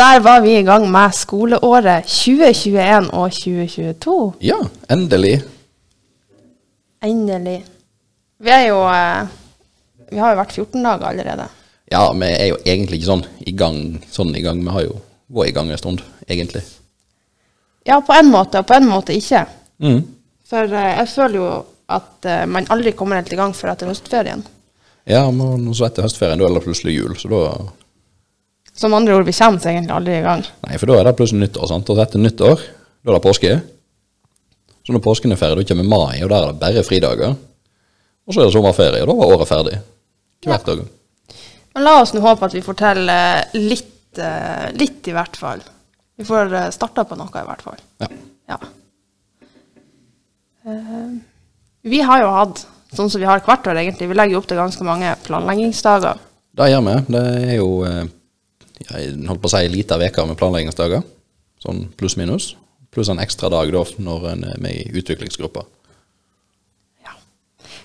der var vi i gang med skoleåret 2021 og 2022. Ja, endelig. Endelig. Vi er jo eh, Vi har jo vært 14 dager allerede. Ja, vi er jo egentlig ikke sånn i gang. Sånn i gang. Vi har jo vært i gang en stund, egentlig. Ja, på en måte, og på en måte ikke. Mm. For eh, jeg føler jo at eh, man aldri kommer helt i gang før etter høstferien. Ja, men så etter høstferien, da er det plutselig jul. Så da Som andre ord, vi kommer oss egentlig aldri i gang. Nei, for da er det plutselig nyttår. sant? Og etter nyttår, da er det påske. Så når påsken er ferdig, da kommer mai, og der er det bare fridager. Og så er det sommerferie, og da var året ferdig. Hvert dag. Men la oss nå håpe at vi får til eh, litt, eh, litt i hvert fall. Vi får eh, starta på noe i hvert fall. Ja. Ja. Vi har jo hatt, sånn som vi har hvert år egentlig, vi legger jo opp til ganske mange planleggingsdager. Det gjør vi. Det er jo jeg holdt på å si en liten uke med planleggingsdager. Sånn pluss-minus. Pluss en ekstra dag da når en er med i utviklingsgruppa. Ja.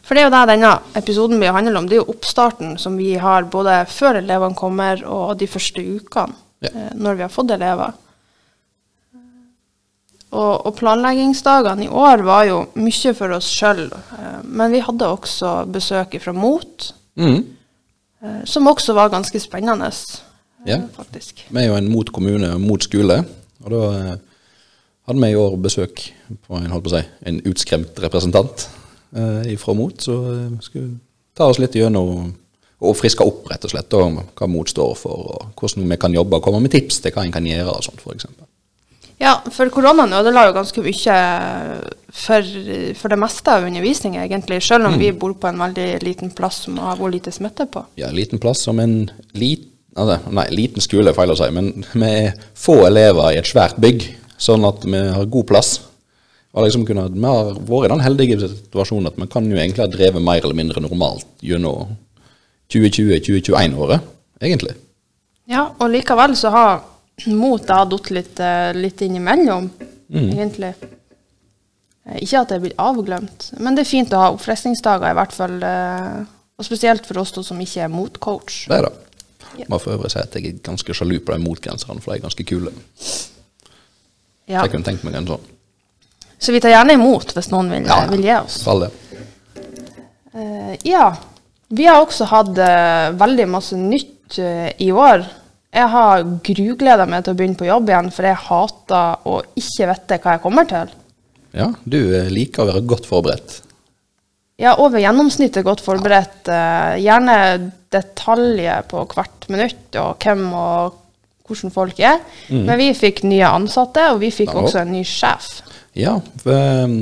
For det er jo det denne episoden vil handle om. Det er jo oppstarten som vi har både før elevene kommer og de første ukene, Ja. eh, når vi har fått elever. Og, og planleggingsdagene i år var jo mye for oss sjøl, men vi hadde også besøk fra MOT, Mm. eh, som også var ganske spennende, eh, Ja. faktisk. Vi er jo en mot kommune og mot skole, og da eh, hadde vi i år besøk på en, holdt på å si, en utskremt representant eh, fra MOT, så vi skulle ta oss litt gjennom og friske opp rett og slett og hva MOT står for, og hvordan vi kan jobbe og komme med tips til hva en kan gjøre og sånt, eksempel. Ja, for koronaen ødela jo ganske mye for, for det meste av undervisning, egentlig. Selv om vi bor på en veldig liten plass som har vært lite smitte på. Ja, en liten plass som en lit, altså, nei, liten skole er feil å si, men vi er få elever i et svært bygg, sånn at vi har god plass. Liksom kunne, vi har vært i den heldige situasjonen at vi kan jo egentlig ha drevet mer eller mindre normalt gjennom 2020-2021-året, egentlig. Ja, og likevel så har mot da datt litt, eh, litt innimellom, egentlig. Eh, Ikke at det blitt avglemt, men det er fint å ha oppfriskningsdager, i hvert fall. eh, Og spesielt for oss to som ikke er motcoach. Det er det. Ja. Må for øvrig si at jeg er ganske sjalu på de motgrenserne, for de er ganske kule. Ja. Jeg kunne tenkt meg en sånn. Så vi tar gjerne imot hvis noen vil, vil gi oss. Del. Eh, ja. Vi har også hatt uh, veldig masse nytt uh, i år. Jeg har grugleda meg til å begynne på jobb igjen, for jeg hater å ikke vite hva jeg kommer til. Ja, du liker å være godt forberedt. Er over gjennomsnittet godt forberedt. eh, gjerne detaljer på hvert minutt, og hvem og hvordan folk er. Men vi fikk nye ansatte, og vi fikk da, også en ny sjef. Ja, eh,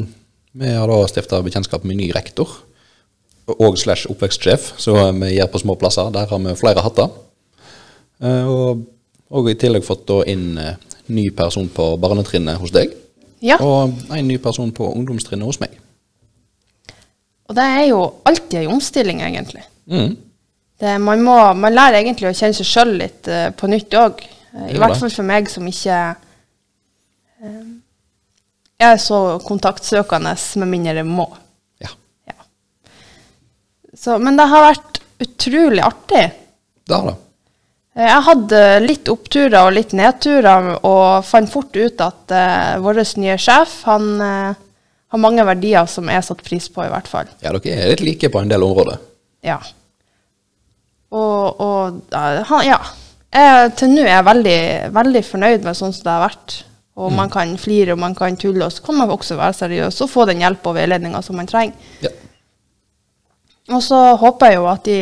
vi har da stifta bekjentskap med ny rektor og slash oppvekstsjef, så vi gjør på små plasser. Der har vi flere hatter. Eh, Og, og i tillegg fått da inn eh, ny person på barnetrinnet hos deg, Ja, og en ny person på ungdomstrinnet hos meg. Og det er jo alltid ei omstilling, egentlig. Mm. Det, man, må, man lærer egentlig å kjenne seg sjøl litt uh, på nytt òg. I hvert fall for meg som ikke uh, er så kontaktsøkende med mindre jeg må. Ja, Ja. Så, men det har vært utrolig artig. det har det. Eh, Jeg hadde litt oppturer og litt nedturer, og fant fort ut at vår nye sjef han eh, har mange verdier som jeg satt pris på, i hvert fall. Ja, dere er litt like på en del områder. Ja. Og, og han, ja. Jeg, til nå er jeg veldig, veldig fornøyd med sånn som det har vært. Og man kan flire og man kan tulle, og så kan man også være seriøs og få den hjelp og veiledninga som man trenger. Ja. Og så håper jeg jo at de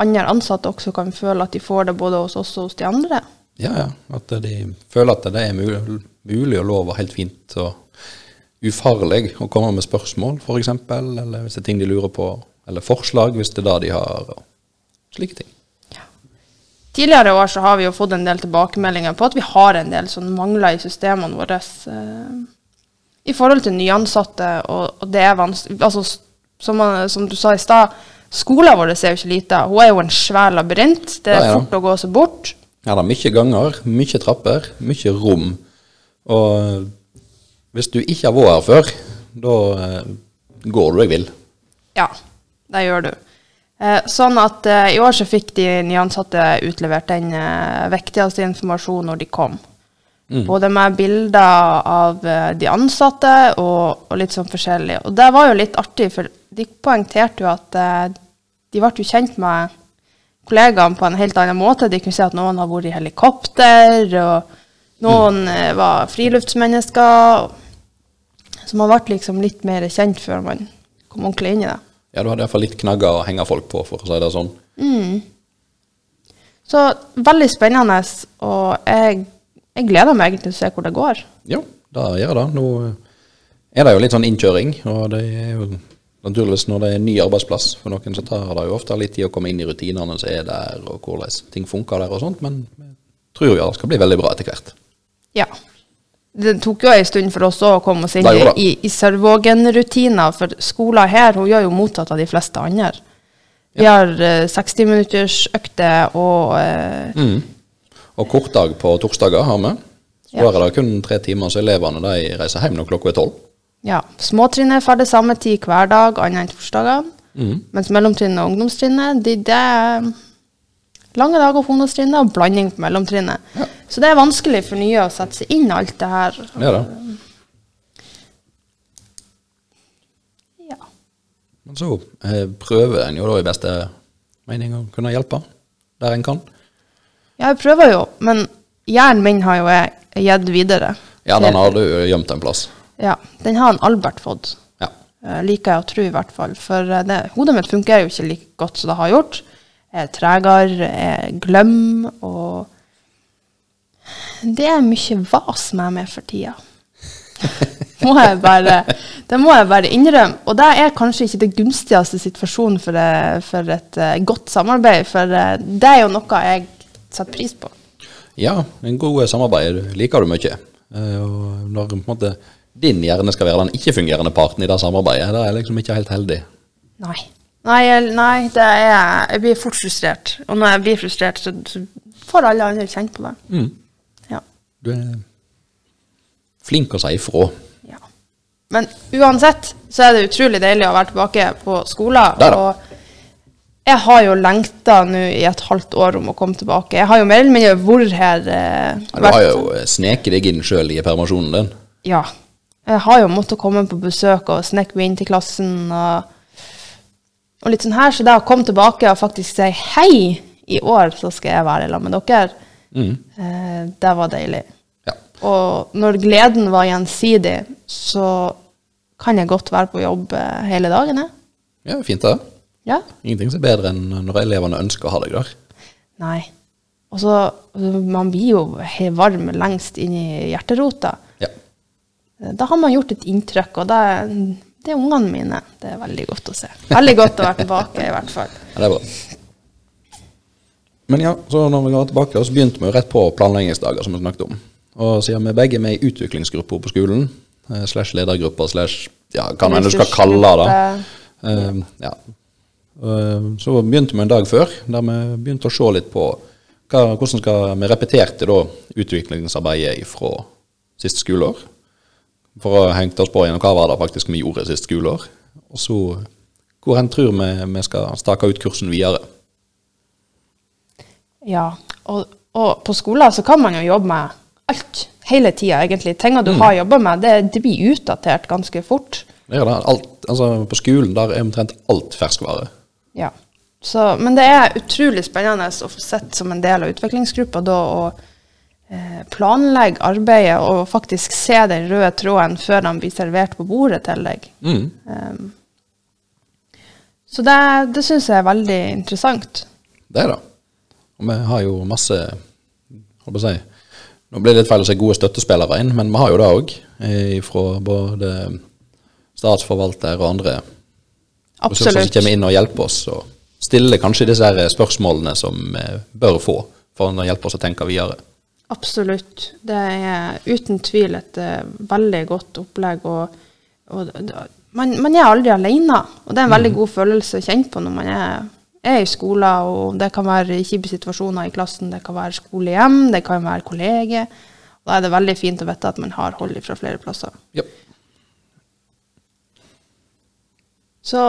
andre ansatte også kan føle at de får det både hos oss og hos de andre. Ja, ja. At de føler at det er mulig, mulig og lov og helt fint og ufarlig å komme med spørsmål, f.eks., eller hvis det er ting de lurer på, eller forslag hvis det er det de har, og slike ting. Tidligere år så har vi jo fått en del tilbakemeldinger på at vi har en del sånn mangler i systemene våre eh, i forhold til nyansatte, og, og det er vanskelig altså, som, som du sa i stad, skolen vår er jo ikke lita. Hun er jo en svær labyrint. Det er Ja, ja. fort å gå seg bort. Ja, det er mye ganger, mye trapper, mye rom. Og hvis du ikke har vært her før, da eh, går du deg vill. Ja, det gjør du. Eh, sånn at eh, i år så fikk de nyansatte utlevert den eh, viktigste informasjonen når de kom. Både med bilder av eh, de ansatte og, og litt sånn forskjellig. Og det var jo litt artig, for de poengterte jo at eh, de ble jo kjent med kollegaene på en helt annen måte. De kunne se at noen har vært i helikopter, og noen eh, var friluftsmennesker. Så man ble liksom litt mer kjent før man kom ordentlig inn i det. Ja, du hadde iallfall litt knagger å henge folk på, for å si det sånn. Så veldig spennende, og jeg, jeg gleder meg egentlig til å se hvor det går. Ja, da gjør det. Nå er det jo litt sånn innkjøring, og det er jo naturligvis når det er ny arbeidsplass. For noen så tar det jo ofte litt tid å komme inn i rutinene som er der, og hvordan ting funker der og sånt, men jeg tror jo det skal bli veldig bra etter hvert. Ja. Det tok jo en stund for oss å komme oss inn i, det. i, i Sørvågen-rutiner, for skolen her hun gjør jo motsatt av de fleste andre. Vi har uh, 60-minuttersøkter og uh, Mm. Og kortdag på torsdager har vi. Så Ja. er det kun tre timer, så elevene de reiser hjem når klokka er tolv. ja, småtrinnet er ferdig samme tid hver dag, annet enn torsdagene. Mm. Mens mellomtrinnet og ungdomstrinnet, de, det er lange dager på ungdomstrinnet og blanding på mellomtrinnet. Så det er vanskelig for nye å sette seg inn i alt det her. Er det. Ja. Men så eh, prøver en jo da i beste mening å kunne hjelpe der en kan. Ja, jeg prøver jo, men hjernen min har jo jeg gitt videre. Ja, den har du gjemt en plass. Ja, den har en Albert fått. Ja. Eh, liker jeg å tro, i hvert fall. For eh, det, hodet mitt fungerer jo ikke like godt som det har gjort. Er tregere, jeg glemmer, og Det er mye vas med meg for tida. må jeg bare, det må jeg bare innrømme. Og det er kanskje ikke det gunstigste situasjonen for, eh, for et eh, godt samarbeid, for eh, det er jo noe jeg setter pris på. Ja, en god samarbeid liker du mye. Og når på en måte, din hjerne skal være den ikke-fungerende parten i det samarbeidet, det er liksom ikke helt heldig. Nei. Nei, jeg- nei det er, jeg blir fort frustrert. Og når jeg blir frustrert, så, så får alle andre kjenne på det. Mm. Ja. Du er flink å si ifra. ja. Men uansett så er det utrolig deilig å være tilbake på skolen. Der, er. Og jeg har jo lengta nå i et halvt år om å komme tilbake. Jeg har jo mer eller mindre vært her. Eh, Du har jo sneket deg inn sjøl i permisjonen din. Ja. Jeg har jo måttet komme på besøk og sneke meg inn til klassen og, og litt sånn her. Så da å komme tilbake og faktisk si hei i år, så skal jeg være sammen med dere, Mm. eh, det var deilig. Ja. Og når gleden var gjensidig, så kan jeg godt være på jobb eh, hele dagen, jeg. ja, fint det. Ja. Ingenting som er bedre enn når elevene ønsker å ha deg der. Nei. Og så Man blir jo helt varm lengst inn i hjerterota. Ja. Eh, Da har man gjort et inntrykk, og det, det er ungene mine. Det er veldig godt å se. Veldig godt å være tilbake, i hvert fall. Ja, det er bra. Men ja, så når vi går tilbake, så begynte vi jo rett på planleggingsdager, som vi snakket om. Og siden vi begge er med i utviklingsgrupper på skolen, eh, slash ledergrupper, slash ja, hva enn du skal kalle det. uh, ja. Eh, Så begynte vi en dag før, der vi begynte å se litt på hva, hvordan skal vi repeterte da utviklingsarbeidet fra siste skoleår. For å henge oss på igjen, hva var det faktisk vi gjorde sist skoleår. Og så hvor hen tror vi vi skal stake ut kursen videre. Ja, og, og på skolen så kan man jo jobbe med alt hele tida, egentlig. Tingene du har jobba med, det, det blir utdatert ganske fort. Er det. Alt, altså, på skolen der er omtrent alt ferskvare. Ja. Så, men det er utrolig spennende å få sett som en del av utviklingsgruppa da og planlegge arbeidet og faktisk se den røde tråden før den blir servert på bordet til deg. Mm. Um, så det, det syns jeg er veldig interessant. Det er det. Og vi har jo masse holdt på å si Nå blir det litt feil å si gode støttespillere inn, men vi har jo det òg. Fra både statsforvalter og andre ressurser som kommer inn og hjelper oss. Og stiller kanskje disse her spørsmålene som vi bør få for å hjelpe oss å tenke videre. Absolutt. Det er uten tvil et eh, veldig godt opplegg. Og, og man, man er aldri alene, og det er en veldig god følelse å kjenne på når man er, er i skolen. og Det kan være kjipe situasjoner i klassen, det kan være skolehjem, det kan være kolleger. Da er det veldig fint å vite at man har hold fra flere plasser. Ja. Så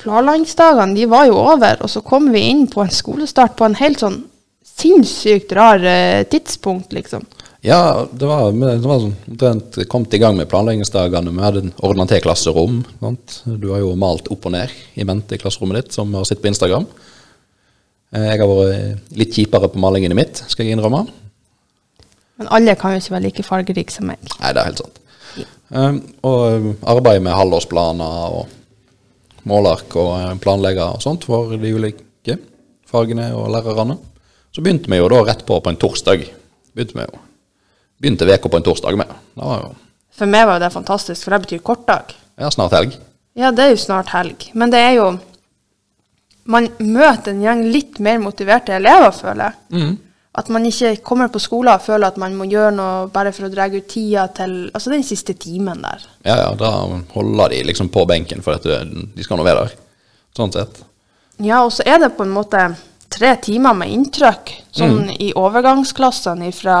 planleggingsdagene de var jo over, og så kom vi inn på en skolestart på en helt sånn sinnssykt rar eh, tidspunkt, liksom. Ja, det var, det var sånn, omtrent kommet i gang med planleggingsdagene. Vi hadde ordna til klasserom. Sant? Du har jo malt opp og ned i mente i klasserommet ditt, som har sett på Instagram. Eh, Jeg har vært litt kjipere på malingene mitt, skal jeg innrømme. Men alle kan jo ikke være like fargerike som meg. Nei, det er helt sant. Um, og arbeid med halvårsplaner og målark og eh, planlegger og sånt for de ulike fagene og lærerne. Så begynte vi jo da rett på på en torsdag. Begynte vi jo. Begynte uka på en torsdag med. For meg var jo det fantastisk, for det betyr kortdag. ja, snart helg. Ja, det er jo snart helg. Men det er jo Man møter en gjeng litt mer motiverte elever, føler jeg. At man ikke kommer på skolen og føler at man må gjøre noe bare for å dra ut tida til Altså den siste timen der. Ja, ja, da holder de liksom på benken, for at de skal nå være der. Sånn sett. Ja, og så er det på en måte tre timer med inntrykk. Sånn i overgangsklassene fra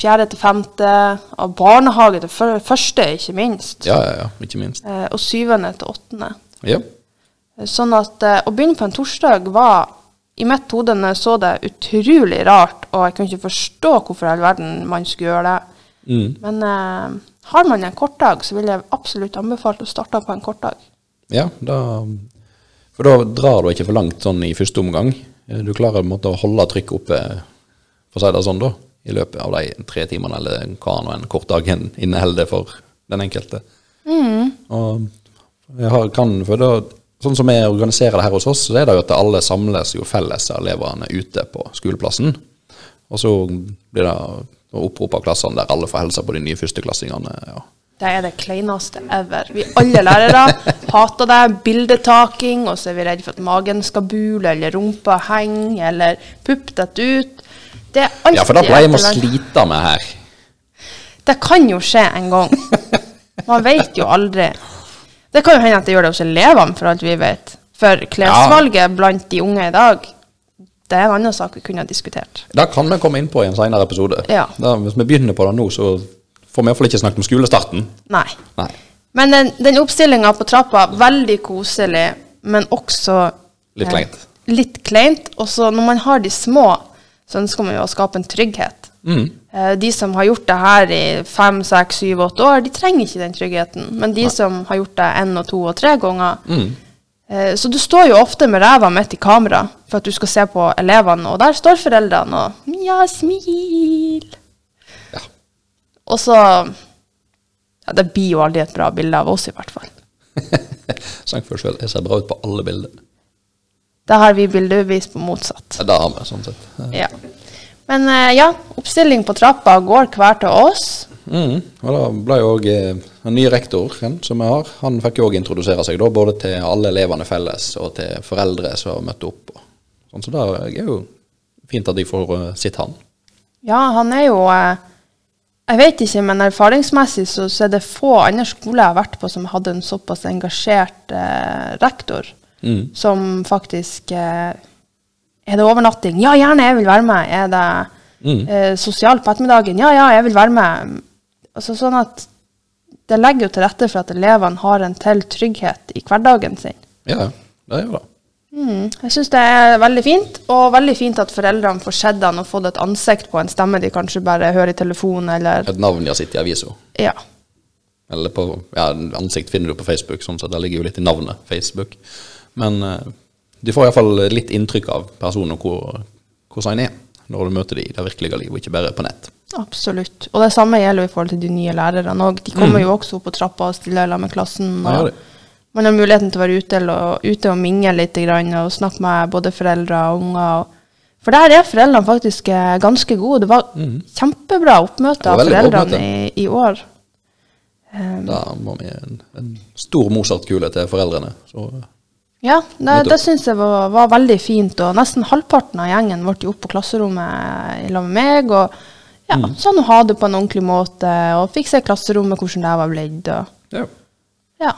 fjerde til femte, og barnehage til før- første, ikke minst. Ja, ja, ja, ikke minst. Eh, og syvende til åttende. Ja. Sånn at eh, å begynne på en torsdag var I mitt hode når jeg så det, utrolig rart, og jeg kunne ikke forstå hvorfor i all verden man skulle gjøre det. Mm. Men eh, har man en kortdag, så vil jeg absolutt anbefale å starte på en kortdag. Ja, da For da drar du ikke for langt sånn i første omgang. Eh, Du klarer måte å holde trykket oppe, for å si det sånn, da, i løpet av de tre timene, eller hva nå en kort dag inneholder for den enkelte. Og jeg har, kan, for da, Sånn som vi organiserer det her hos oss, så er det jo at alle samles jo felles elevene ute på skoleplassen. Og så blir det opprop av klassene der alle får hilse på de nye førsteklassingene. Ja. Det er det kleineste ever. Vi alle lærere hater det. Bildetaking, og så er vi redd for at magen skal bule, eller rumpa henger, eller pupp detter ut. Det er alltid ja, for da pleier jeg å slite med her. Det kan jo skje en gang. Man vet jo aldri. Det kan jo hende at det gjør det hos elevene, for alt vi vet. For klesvalget blant de unge i dag, det er en annen sak vi kunne ha diskutert. Da kan vi komme inn på i en senere episode. Ja. Da, hvis vi begynner på det nå, så får vi iallfall ikke snakket om skolestarten. Nei. Nei. Men den, den oppstillinga på trappa, veldig koselig, men også Litt eh, kleint. litt kleint. Og så når man har de små, så ønsker man jo å skape en trygghet. Mm. Eh, De som har gjort det her i fem, seks, syv, åtte år, de trenger ikke den tryggheten. Men de som har gjort det én og to og tre ganger Mm. eh, Så du står jo ofte med ræva midt i kamera for at du skal se på elevene, og der står foreldrene og Ja, smil! Og så Ja, det blir jo aldri et bra bilde av oss, i hvert fall. Sang for sjøl. Jeg ser bra ut på alle bilder. Da har vi bildebevis på motsatt. Ja, Det har vi, sånn sett. Ja. Men eh, ja, oppstilling på trappa går hver til oss. Mm. Og da ble jo òg den nye rektoren som vi har, han fikk jo òg introdusere seg, da, både til alle elevene felles og til foreldre som møtte opp. Sånn, så det er jo fint at de får uh, sitt han. Ja, han er jo eh, Jeg vet ikke, men erfaringsmessig så, så er det få andre skoler jeg har vært på som hadde en såpass engasjert eh, rektor. Mm. Som faktisk eh, Er det overnatting? Ja, gjerne, jeg vil være med. Er det Mm. eh, sosialt på ettermiddagen? Ja, ja, jeg vil være med. Altså sånn at Det legger jo til rette for at elevene har en til trygghet i hverdagen sin. Ja, det gjør det. Mm, jeg syns det er veldig fint, og veldig fint at foreldrene får sett han og fått et ansikt på en stemme de kanskje bare hører i telefonen, eller Et navn de har sett i avisa. Ja. Eller på ja, ansikt finner du på Facebook, sånn så det ligger jo litt i navnet Facebook. Men uh, du får iallfall litt inntrykk av personen og hvor, hvordan han er når du møter dem i det virkelige livet, ikke bare på nett. Absolutt. Og det samme gjelder jo i forhold til de nye lærerne òg. De kommer jo også opp på trappa og stiller sammen med klassen. Ja, Og det. Man har muligheten til å være ute og, ute og mingle litt grann, og snakke med både foreldre og unger. For der er foreldrene faktisk eh, ganske gode. Det var kjempebra oppmøte av foreldrene i, i år. Da må vi en, en stor Mozart-kule til foreldrene. Så Ja, det, det syns jeg var, var veldig fint. Og nesten halvparten av gjengen ble jo opp på klasserommet i lag med meg. Og ja, sa nå ha det på en ordentlig måte, og fikk se klasserommet, hvordan det var blitt. Og, ja. ja.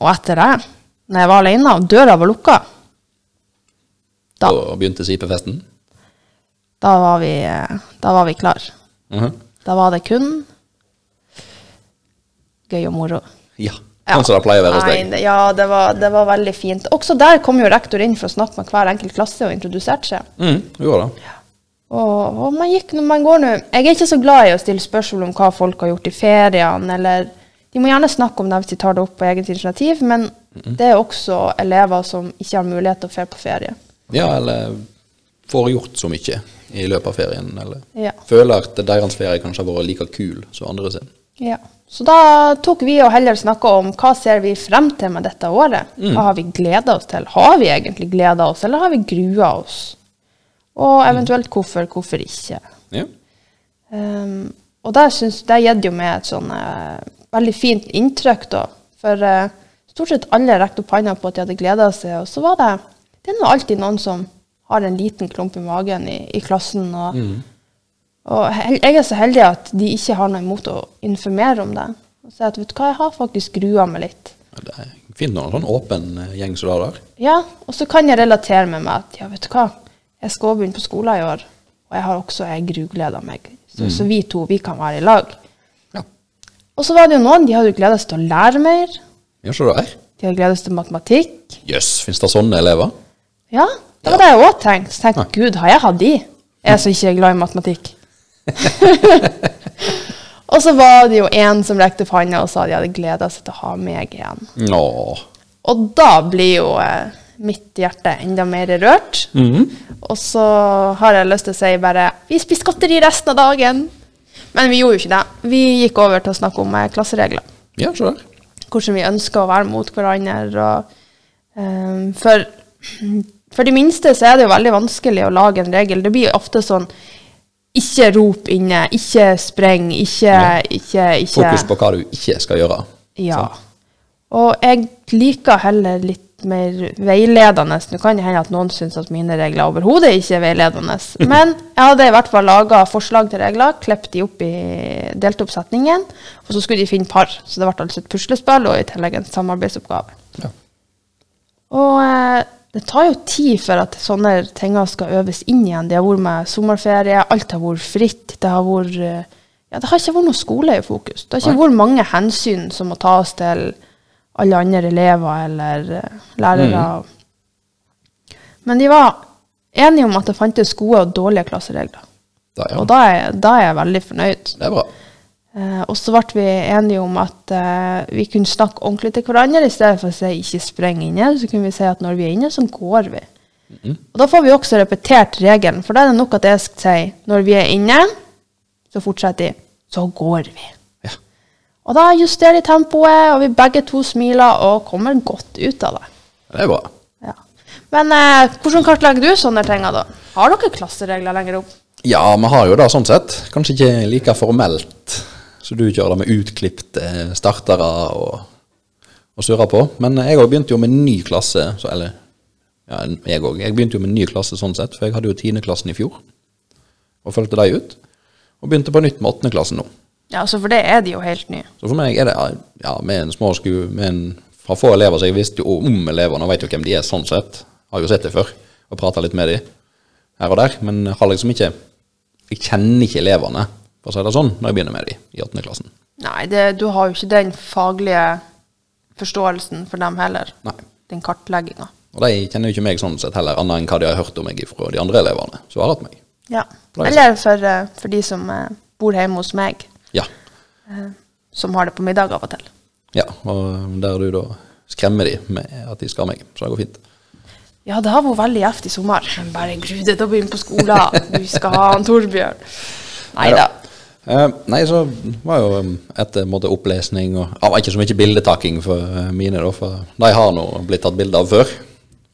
Og etter det, når jeg var alene og døra var lukka, da, Da begynte sipefesten. da, var, vi, da var vi klar. Mhm. Da var det kun gøy og moro. Ja. Sånn som det pleier å være hos deg. Ja, det var, det var veldig fint. Også der kom jo rektor inn for å snakke med hver enkelt klasse og introduserte seg. Mm, gjorde det. Og, og man gikk, når man går nå Jeg er ikke så glad i å stille spørsmål om hva folk har gjort i feriene, eller De må gjerne snakke om det hvis de tar det opp på eget initiativ, men det er også elever som ikke har mulighet til å dra på ferie. Ja, eller får gjort så mye i løpet av ferien. Eller Ja. føler at deres ferie kanskje har vært like kul som andre sin. Ja. Så da tok vi og heller snakka om hva ser vi frem til med dette året. Hva har vi gleda oss til? Har vi egentlig gleda oss, eller har vi grua oss? Og eventuelt hvorfor, hvorfor ikke? Ja. Um, og det, syns, det gitt jo meg et sånn eh, veldig fint inntrykk, da. For eh, stort sett alle rekte opp hånda på at de hadde gleda seg, og så var det Det er nå alltid noen som har en liten klump i magen i, i klassen. Og, og jeg er så heldig at de ikke har noe imot å informere om det. Og si at vet du hva, jeg har faktisk grua meg litt. Ja, Det er fint når en sånn åpen eh, gjeng som det der. Ja, og så kan jeg relatere med meg at ja, vet du hva, jeg skal begynne på skolen i år, og jeg har også jeg grugleda meg. Så, så vi to, vi kan være i lag. Ja. Og så var det jo noen, de hadde gleda seg til å lære mer. Ja, så der. De hadde gleda seg til matematikk. Jøss, fins det sånne elever? Ja, det var det jeg òg tenkte. Så tenkte jeg, gud, har jeg hatt de? Jeg som ikke er glad i matematikk. og så var det jo en som rekte opp hånda og sa de hadde gleda seg til å ha meg igjen. Nå. Og da blir jo eh, mitt hjerte enda mer rørt. Og så har jeg lyst til å si bare Vi spiser godteri resten av dagen. Men vi gjorde jo ikke det. Vi gikk over til å snakke om eh, klasseregler. Ja, så. Hvordan vi ønsker å være mot hverandre. Og, eh, for, for de minste så er det jo veldig vanskelig å lage en regel. Det blir ofte sånn ikke rop inne, ikke spreng, ikke, ikke, ikke Fokus på hva du ikke skal gjøre. ja. Og jeg liker heller litt mer veiledende. Nå kan det hende at noen syns at mine regler overhodet ikke er veiledende. Men jeg hadde i hvert fall laga forslag til regler, klippet de opp i delt opp setningen, og så skulle de finne par. Så det ble altså et puslespill og i tillegg en samarbeidsoppgave. Ja. Og eh, det tar jo tid for at sånne ting skal øves inn igjen. Det har vært med sommerferie, alt har vært fritt. Det har vært eh, ja, det har ikke vært noe skole i fokus. Det har ikke vært mange hensyn som må tas til alle andre elever eller lærere. lærere. Men de var enige om at det fantes gode og dårlige klasseregler. Da, ja. Og da er, da er jeg veldig fornøyd. Det er bra. Eh, og så ble vi enige om at eh, vi kunne snakke ordentlig til hverandre. I stedet for å si 'ikke spreng inne', så kunne vi si at når vi er inne, så går vi. Og da får vi også repetert regelen, for da er det nok at jeg skal si 'når vi er inne', så fortsetter de 'så går vi'. Og da justerer de tempoet, og vi begge to smiler og kommer godt ut av det. Det er bra. Ja. Men eh, hvordan kartlegger du sånne ting? da? Har dere klasseregler lenger opp? Ja, vi har jo det sånn sett. Kanskje ikke like formelt så du kjører det med utklipte startere og, og surrer på. Men jeg òg begynte jo med ny klasse. Så, eller ja, jeg òg. Jeg begynte jo med ny klasse sånn sett, for jeg hadde jo tiendeklassen i fjor. Og fulgte de ut. Og begynte på nytt med åttendeklassen nå. Ja, altså For det er de jo helt nye. Så for meg er det ja, med en små sku, med en, fra få elever, så jeg visste jo om elevene og vet jo hvem de er sånn sett. Har jo sett det før og prata litt med de her og der. Men har liksom ikke Jeg kjenner ikke elevene, for å si det sånn, når jeg begynner med de i 8. klassen. Nei, det, du har jo ikke den faglige forståelsen for dem heller. Nei. Den kartlegginga. Og de kjenner jo ikke meg sånn sett heller, annet enn hva de har hørt om meg fra de andre elevene som har hatt meg. Ja. Eller for, eh, for de som eh, bor hjemme hos meg, Ja. som har det på middag av og til. ja. Og der du da skremmer de med at de skal meg. Så det går fint. Ja, det har vært veldig gjevt i sommer. Men bare gru deg til å begynne på skolen. Du skal ha han Torbjørn. Nei da. Uh, nei, så var jo um, etter en måte opplesning og ah, ikke så mye bildetaking for eh, mine, da, for de har nå blitt tatt bilde av før,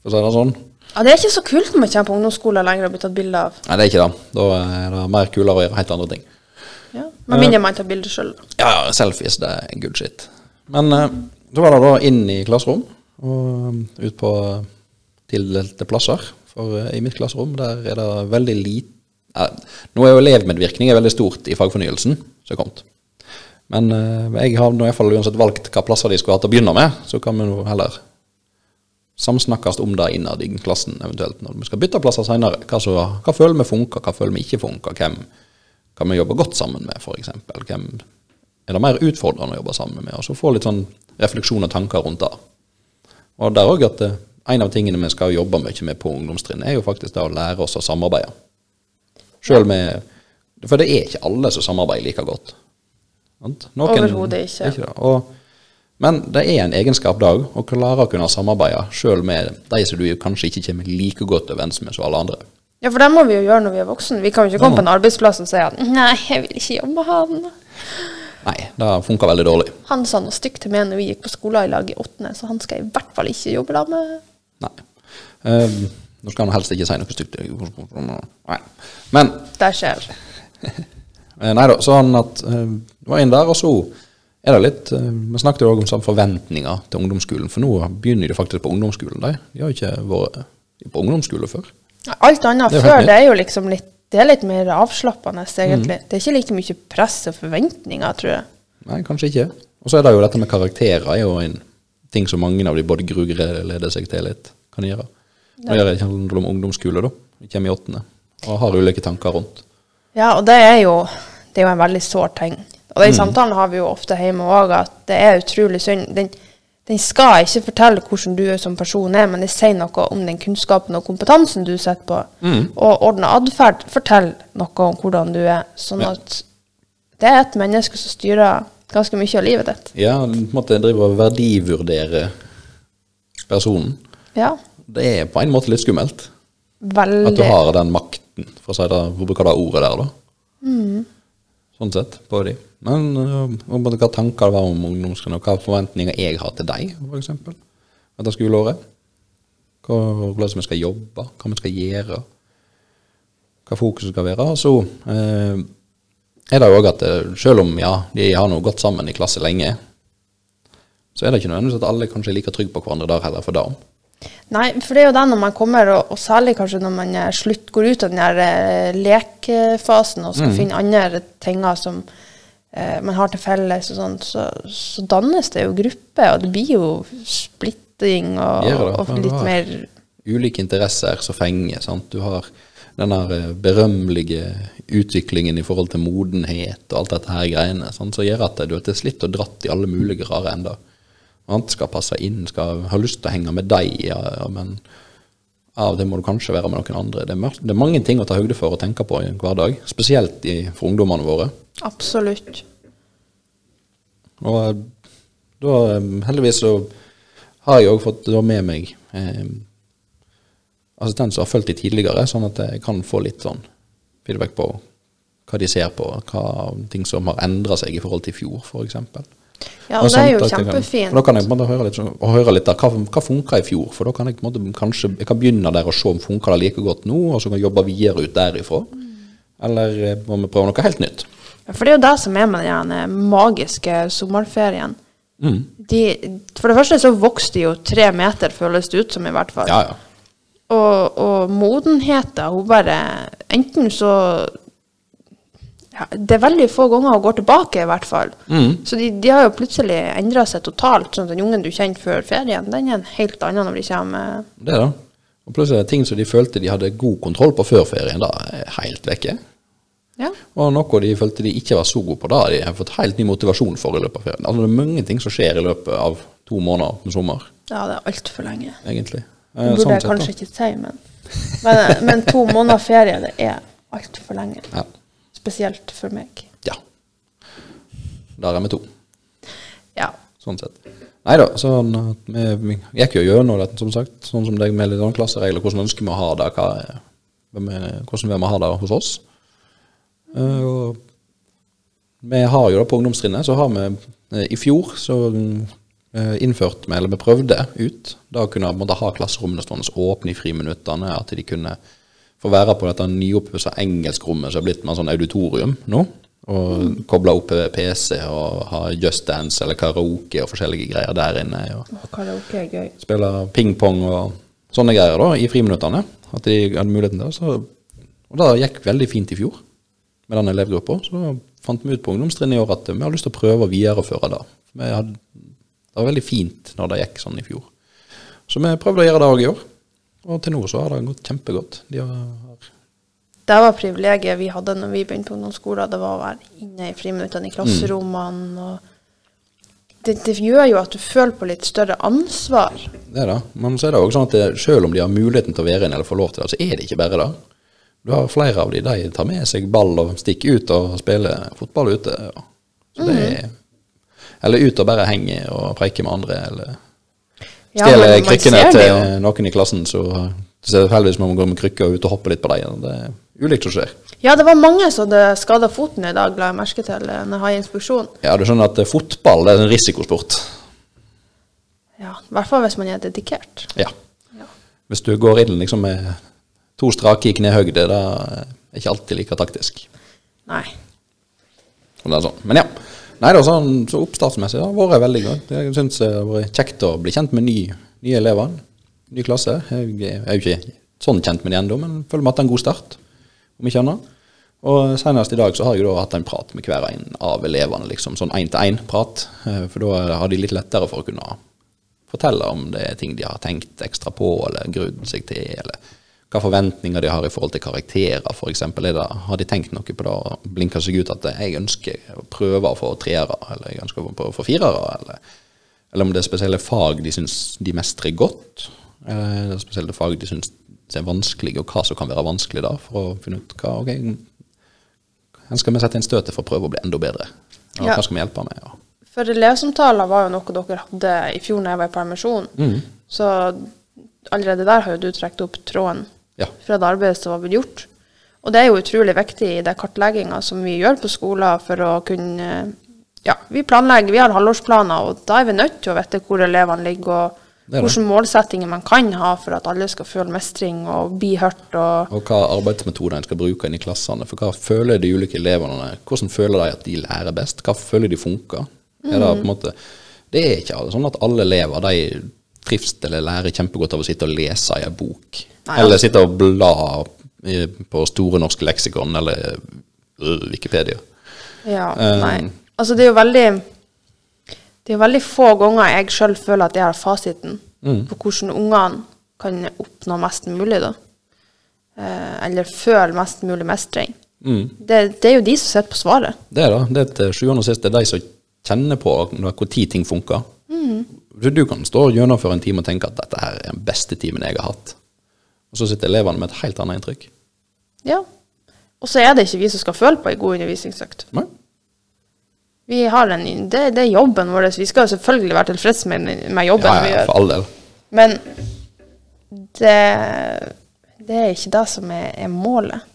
for å si det sånn. Ja, det er ikke så kult når man kommer på ungdomsskolen lenger og blir tatt bilde av. Nei, det er ikke det. Da er det mer kulere å gjøre helt andre ting. Ja. Med mindre man tar bilde sjøl. Ja, selfies, det er good shit. Men eh, så var det da inn i klasserom, og um, ut på tildelte plasser. For eh, i mitt klasserom, der er det veldig lite Nå er jo elevmedvirkning er veldig stort i fagfornyelsen som er kommet. Men eh, jeg har nå i hvert fall uansett valgt hva plasser de skulle ha til å begynne med, så kan vi nå heller samsnakkes om det innad i klassen, eventuelt når vi skal bytte plasser senere. Hva, hva føler vi funker, hva føler vi ikke funker, hvem kan vi jobbe godt sammen med, f.eks. Hvem er det mer utfordrende å jobbe sammen med. Og så få litt sånn refleksjon og tanker rundt det. Og der òg at eh, en av tingene vi skal jobbe mye med på ungdomstrinnet, er jo faktisk det å lære oss å samarbeide. Selv med For det er ikke alle som samarbeider like godt. Overhodet ikke. det det. Og, men det er en egenskap da òg, å klare å kunne samarbeide sjøl med de som du kanskje ikke kommer like godt overens med som alle andre. Ja, for det må vi jo gjøre når vi er voksne. Vi kan jo ikke komme på en arbeidsplass og si at nei, jeg vil ikke jobbe med han. Nei, det funker veldig dårlig. Han sa noe stygt til meg når vi gikk på skolen i lag i åttende, så han skal jeg i hvert fall ikke jobbe da med. Nei. Um, nå skal han helst ikke si noe stygt. Nei. Men Det skjer. eh, Nei da, sånn at uh, det var en der, og så er det litt uh, Vi snakket jo også om sånn forventninger til ungdomsskolen, for nå begynner de faktisk på ungdomsskolen. De, de har jo ikke vært på ungdomsskole før. Alt annet Det før, det er jo liksom litt Det er litt mer avslappende, egentlig. Det er ikke like mye press og forventninger, tror jeg. Nei, kanskje ikke. Og så er det jo dette med karakterer er jo en ting som mange av de både grugleder seg til litt, kan gjøre. Nå gjør jeg handler om ungdomsskole, da. Vi kommer i åttende og har ulike tanker rundt. Ja, og det er jo, det er jo en veldig sår ting. Og Mm. samtalene samtalen har vi jo ofte hjemme òg, at det er utrolig synd. Den, den skal ikke fortelle hvordan du som person er, men det sier noe om den kunnskapen og kompetansen du sitter på. Mm. Og ordna atferd forteller noe om hvordan du er. Sånn Ja. at det er et menneske som styrer ganske mye av livet ditt. Ja, på en måte drive og verdivurdere personen. Ja, Det er på en måte litt skummelt. veldig. At du har den makten, for å si det, bruke det ordet der, da. Sånn sett, på de. Men uh, hva tanker det var om ungdomsskolen, og hva forventninger jeg har til deg, f.eks. Etter skoleåret. Hvordan vi skal jobbe, hva vi skal gjøre. Hva fokuset skal være. Så uh, er det jo òg at eh, selv om ja, de har nå gått sammen i klasse lenge, så er det ikke nødvendigvis at alle kanskje er like trygge på hverandre der heller for det. Nei, for det er jo det når man kommer, og, og særlig kanskje når man eh, slutt, går ut av den der lekefasen og skal finne andre ting som eh, man har til felles, og sånt, så, så dannes det jo grupper, og det blir jo splitting og, Gjør det, og litt mer ulike interesser som fenger. Sant? Du har den eh, berømmelige utviklingen i forhold til modenhet og alt dette her greiene, sant? som gjør at du er slitt og dratt i alle mulige rare ender. Sant? Skal passe inn, skal ha lyst til å henge med deg, ja, men av det må du kanskje være med noen andre. Det er, det er mange ting å ta høyde for og tenke på i en hverdag, spesielt i, for ungdommene våre. Absolutt. Og eh, da, eh, heldigvis så har jeg òg fått med meg eh, assistent som har fulgt de tidligere, sånn at jeg kan få litt sånn feedback på hva de ser på, hva ting som har endra seg i forhold til i fjor, f.eks. Ja, og det er jo kjempefint. Da kan jeg måtte, høre litt, sånn- høre litt der, hva, hva funka i fjor? For da kan jeg måtte, kanskje jeg kan begynne der og se om funka det like godt nå, og så kan jeg jobbe videre ut derifra. Eller eh, må vi prøve noe helt nytt? Ja, For det er jo det som er med den eh, magiske sommerferien. Mm. De, for det første så vokste de jo tre meter, føles det ut som i hvert fall. Ja, ja. Og, og modenheten, hun bare Enten så Det er veldig få ganger hun går tilbake, i hvert fall. Mm. Så de, de har jo plutselig endra seg totalt. Sånn at den ungen du kjente før ferien, den er en helt annen når de kommer. Det da. Og plutselig er det ting som de følte de hadde god kontroll på før ferien, da er helt vekke. Ja. Og noe de følte de ikke var så gode på da, de har fått helt ny motivasjon for i løpet av ferien. Altså det er mange ting som skjer i løpet av to måneder med sommer, ja, det er altfor lenge. egentlig. Det Eh, burde sånn jeg kanskje da. ikke si, men, men, men to måneder ferie, det er altfor lenge. Ja. Spesielt for meg. ja. Der er vi to, Ja. sånn sett. Nei da, sånn vi, vi gikk jo gjennom dette, som sagt. Sånn som deg med litt sånn klasseregler. Hvordan ønsker vi å ha det? Hva, er- hvordan vil vi ha det hos oss? Uh, og vi har jo det på ungdomstrinnet, så har vi uh, i fjor så uh, innført vi, eller vi prøvde ut, da å kunne på ha klasserommene stående åpne i friminuttene, at de kunne få være på dette nyoppussa engelskrommet som har blitt en sånn auditorium nå, og koble opp PC og ha Just Dance eller karaoke og forskjellige greier der inne. og Og karaoke er gøy. spille ping-pong og sånne greier da, i friminuttene. At de hadde muligheten til det. Så, og det gikk veldig fint i fjor med den elevgruppa. Så fant vi ut på ungdomstrinnet i år at vi har lyst til å prøve å videreføre det. Vi hadde, det var veldig fint når det gikk sånn i fjor. Så vi prøvde å gjøre det òg i år. Og til nå så har det gått kjempegodt. De har Det var privilegiet vi hadde når vi begynte på ungdomsskolen. Det var å være inne i friminuttene i klasserommene. og det, det gjør jo at du føler på litt større ansvar. Det er det. Men så er det også sånn at det, selv om de har muligheten til å være inne eller få lov til det, så er det ikke bare det. Du har flere av de, de tar med seg ball og stikker ut og spiller fotball ute. og- Så det er, eller ut og bare henge og preike med andre, eller Ja, stjele ja, krykkene til noen i klassen, så tilfeldigvis må man går med krykker ut og hopper litt på dem. Det er ulikt som skjer. Ja, det var mange som hadde skada foten i dag, la jeg merke til eh, når jeg har inspeksjon. Ja, du skjønner at eh, fotball det er en risikosport. Ja, I hvert fall hvis man er dedikert. Ja. Ja. Hvis du går inn liksom med to strake i knehøgde, da er det ikke alltid like taktisk. Nei. Det sånn. Men ja. Nei da, sånn, så oppstartsmessig har det vært veldig godt. Jeg syns det har vært kjekt å bli kjent med ny, nye elever. Ny klasse. Jeg er jo ikke sånn kjent med de ennå, men føler meg at det er en god start, om ikke annet. Og senest i dag så har jeg da hatt en prat med hver en av elevene, liksom sånn én-til-én-prat. For da har de litt lettere for å kunne fortelle om det er ting de har tenkt ekstra på, eller grudd seg til, eller hva forventninger de har i forhold til karakterer, f.eks. Har de tenkt noe på det og blinka seg ut at jeg ønsker å prøve å få treere, eller jeg ønsker å prøve å få firere, eller, eller om det er spesielle fag de syns de mestrer godt, eller det er spesielle fag de syns er vanskelige, og hva som kan være vanskelig da, for å finne ut hva ok, hvor skal vi sette inn støtet for å prøve å bli enda bedre? Og Ja. Hva skal vi hjelpe med? Ja. For elevsamtaler var jo noe dere hadde i fjor når jeg var i permisjon. Mm. Så allerede der har jo du trukket opp tråden Ja. fra det arbeidet som har blitt gjort. Og det er jo utrolig viktig i den kartlegginga som vi gjør på skolen for å kunne Ja, vi planlegger, vi har halvårsplaner, og da er vi nødt til å vite hvor elevene ligger, og Det det. hvilke målsettinger man kan ha for at alle skal føle mestring og bli hørt. og Og hva arbeidsmetoder en skal bruke inn i klassene. For hva føler de ulike elevene? Hvordan føler de at de lærer best? Hva føler de funker? Er det, på en måte, det er ikke sånn at alle elever de trives eller lærer kjempegodt av å sitte og lese i en bok. Nei, eller sitte og bla på Store norske leksikon eller øh, Wikipedia. Ja, Eh. nei. Altså, det er jo veldig Det er jo veldig få ganger jeg sjøl føler at jeg har fasiten Mm. på hvordan ungene kan oppnå mest mulig, da. Eh, eller føle mest mulig mestring. Mm. Det, det er jo de som sitter på svaret. Det er da. Det er til sjuende og sist det er de som kjenner på når- hvor tid ting funker. Så Du kan stå og gjennomføre en time og tenke at dette her er den beste timen jeg har hatt. Og så sitter elevene med et helt annet inntrykk. Ja. Og så er det ikke vi som skal føle på ei god undervisningsøkt. Nei. Vi har en, det, det er jobben vår. Vi skal jo selvfølgelig være tilfreds med, med jobben Ja, vi ja, gjør. for all del. Men det, det er ikke det som er, er målet.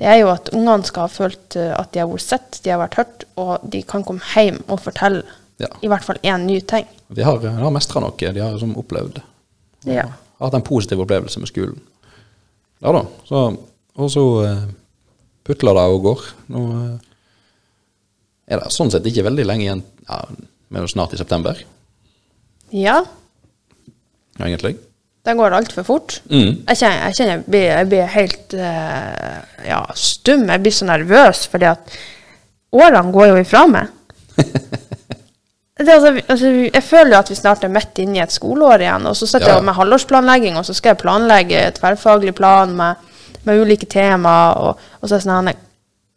Det er jo at ungene skal ha følt eh, at de har vært sett, de har vært hørt, og de kan komme hjem og fortelle Ja. i hvert fall én ny ting. De har, de har mestra noe. De har liksom opplevd det. Ja. Har hatt en positiv opplevelse med skolen. Ja da. Så, og så eh, putler det og går. Nå eh, er det sånn sett ikke veldig lenge igjen. Ja, vi er jo snart i september, ja, egentlig. det går altfor fort. Mm. Jeg kjenner jeg, kjenner jeg, blir, jeg blir helt eh, ja, stum. Jeg blir så nervøs fordi at årene går jo ifra meg. Det, altså, altså, jeg føler jo at vi snart er midt inne i et skoleår igjen. Og så sitter Ja. jeg med halvårsplanlegging, og så skal jeg planlegge et tverrfaglig plan med, med ulike temaer. Og, og så er det sånn her,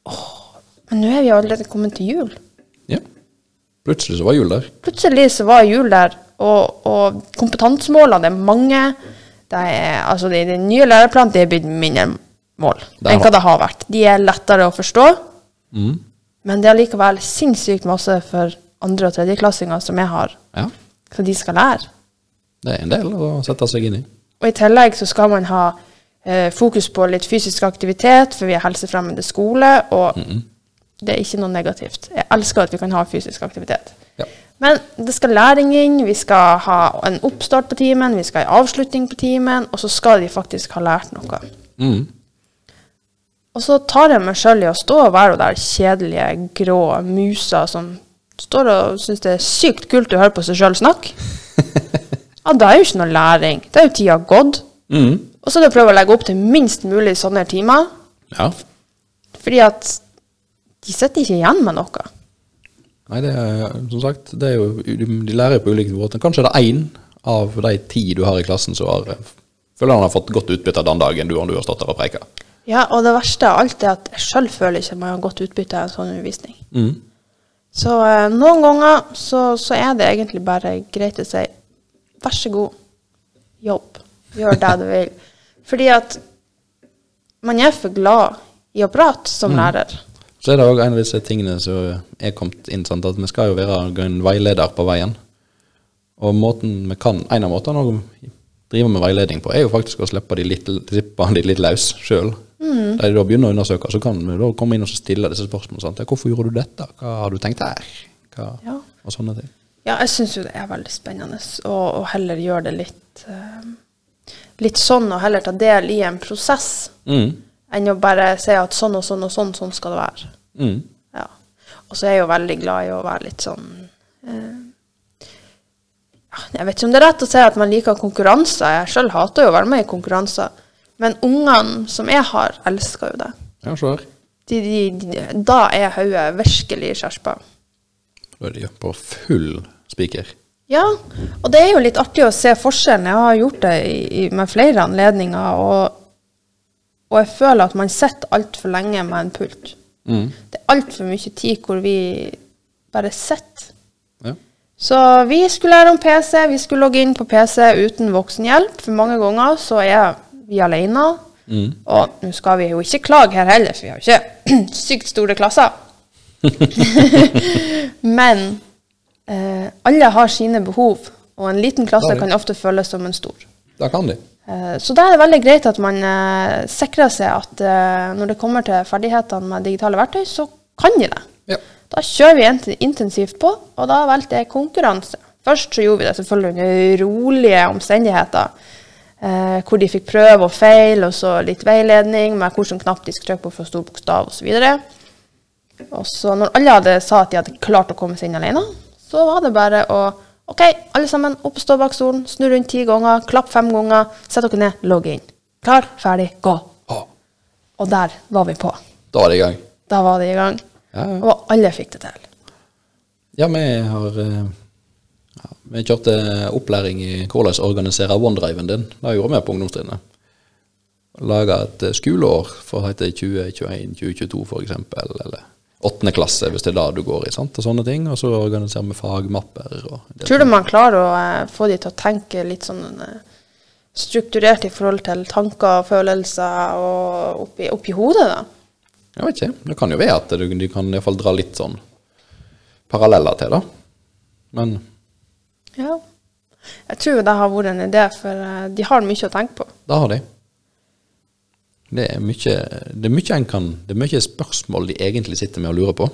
Åh, Men nå er vi allerede kommet til jul. Ja. Plutselig så var jul der. Plutselig så var jul der, og, og kompetansemålene er mange. Det er, altså de, de nye læreplanene det er blitt mindre mål enn hva det har vært. De er lettere å forstå, Mm. men det er likevel sinnssykt masse for andre- og tredjeklassinger som jeg har, Ja. så de skal lære. Det er en del å sette seg inn i. Og i tillegg så skal man ha eh, fokus på litt fysisk aktivitet, for vi er helsefremmende skole, og det er ikke noe negativt. Jeg elsker at vi kan ha fysisk aktivitet. Ja. Men det skal læring inn, vi skal ha en oppstart på timen, vi skal ha en avslutning på timen, og så skal de faktisk ha lært noe. Mm. Og så tar jeg meg sjøl i å stå og være der kjedelige, grå musa som står og syns det er sykt kult å høre på seg sjøl snakke. Ja, det er jo ikke noe læring. Det er jo tida gått. Mm. Og så er det å prøve å legge opp til minst mulig sånne timer, Ja. fordi at de sitter ikke igjen med noe. Nei, det er som sagt, det er jo, de lærer på ulike måter. Kanskje det er én av de ti du har i klassen som har, føler han har fått godt utbytte av den dagen du, du har stått der og preika. Ja, og det verste av alt er at jeg sjøl føler ikke man har godt utbytte av en sånn undervisning. Mm. Så eh, noen ganger så, så er det egentlig bare greit å si vær så god, jobb. Gjør det du vil. Fordi at man er for glad i å prate som lærer. Så er det òg en av disse tingene som er kommet inn, sant? at vi skal jo være en veileder på veien. Og kan, en av måtene å drive med veiledning på, er jo faktisk å slippe de litt, slippe de litt løs sjøl. Mm. Da de da begynner å undersøke, så kan du da komme inn og stille disse spørsmålene. Ja, 'Hvorfor gjorde du dette? Hva har du tenkt her?' Hva, Ja. Og sånne ting. Ja, jeg syns jo det er veldig spennende å, å heller gjøre det litt uh, Litt sånn, og heller ta del i en prosess, Mm. enn å bare si at sånn og sånn og sånn, sånn skal det være. Mm. Ja. Og så er jeg jo veldig glad i å være litt sånn uh, Jeg vet ikke om det er rett å si at man liker konkurranser. Jeg sjøl hater jo å være med i konkurranser. Men ungene som jeg har, elsker jo det. Ja, så her. De, de, de, da er hodet virkelig skjerpa. Da er de på full spiker. Ja, og det er jo litt artig å se forskjellen. Jeg har gjort det i, med flere anledninger, og, og jeg føler at man sitter altfor lenge med en pult. Mm. Det er altfor mye tid hvor vi bare sitter. Ja. Så vi skulle lære om PC, vi skulle logge inn på PC uten voksenhjelp, for mange ganger så er vi alene. Mm. Og nå skal vi jo ikke klage her heller, for vi har jo ikke sykt store klasser. Men eh, alle har sine behov, og en liten klasse kan ofte føles som en stor. Da kan de. Eh, Så da er det veldig greit at man eh, sikrer seg at eh, når det kommer til ferdighetene med digitale verktøy, så kan de det. Ja. Da kjører vi intensivt på, og da valgte jeg konkurranse. Først så gjorde vi det selvfølgelig under rolige omstendigheter, eh, hvor de fikk prøve og feil, og så litt veiledning med hvilken knapp de skulle trykke på for stor bokstav osv. Og så når alle hadde sa at de hadde klart å komme seg inn alene, så var det bare å OK, alle sammen, opp og stå bak stolen, snu rundt ti ganger, klapp fem ganger, sett dere ned, logg inn. Klar, ferdig, gå. Og der var vi på. da var det i gang. Da var det i gang. Ja, ja. Og alle fikk det til. Ja, vi har eh, ja, Vi kjørte opplæring i hvordan organisere OneDriven din. Det gjorde vi på ungdomstrinnet. Lage et eh, skoleår for å hete 2021-2022 for eksempel, eller åttende klasse hvis det er da du går i, sant, og sånne ting. Og så organiserer vi fagmapper. Tror du man klarer å eh, få de til å tenke litt sånn eh, strukturert i forhold til tanker og følelser og oppi, oppi hodet, da? Jeg vet ikke. Det kan jo være at du, du kan i hvert fall dra litt sånn paralleller til, da. Men Ja. Jeg tror det har vært en idé, for eh, de har mye å tenke på. da har de. Det er mye, det er mye en kan Det er mye spørsmål de egentlig sitter med og lurer på.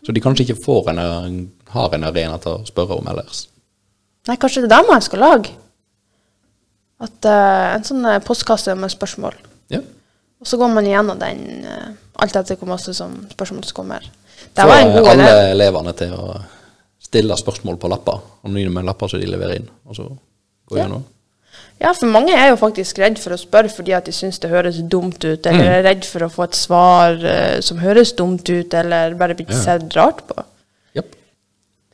Så de kanskje ikke får en, har en arena til å spørre om ellers. Nei, kanskje det er det man skal lage? At uh, En sånn eh, postkasse med spørsmål. Ja. Og så går man gjennom den uh, alt etter hvor masse som spørsmål som kommer. Det Få var en god alle idé. elevene til å stille spørsmål på lapper. Anonyme lapper som de leverer inn. Og så gå Ja. gjennom. Ja, for mange er jo faktisk redd for å spørre fordi at de syns det høres dumt ut, eller Mm. er redd for å få et svar uh, som høres dumt ut, eller bare blir Ja. sett rart på. Yep.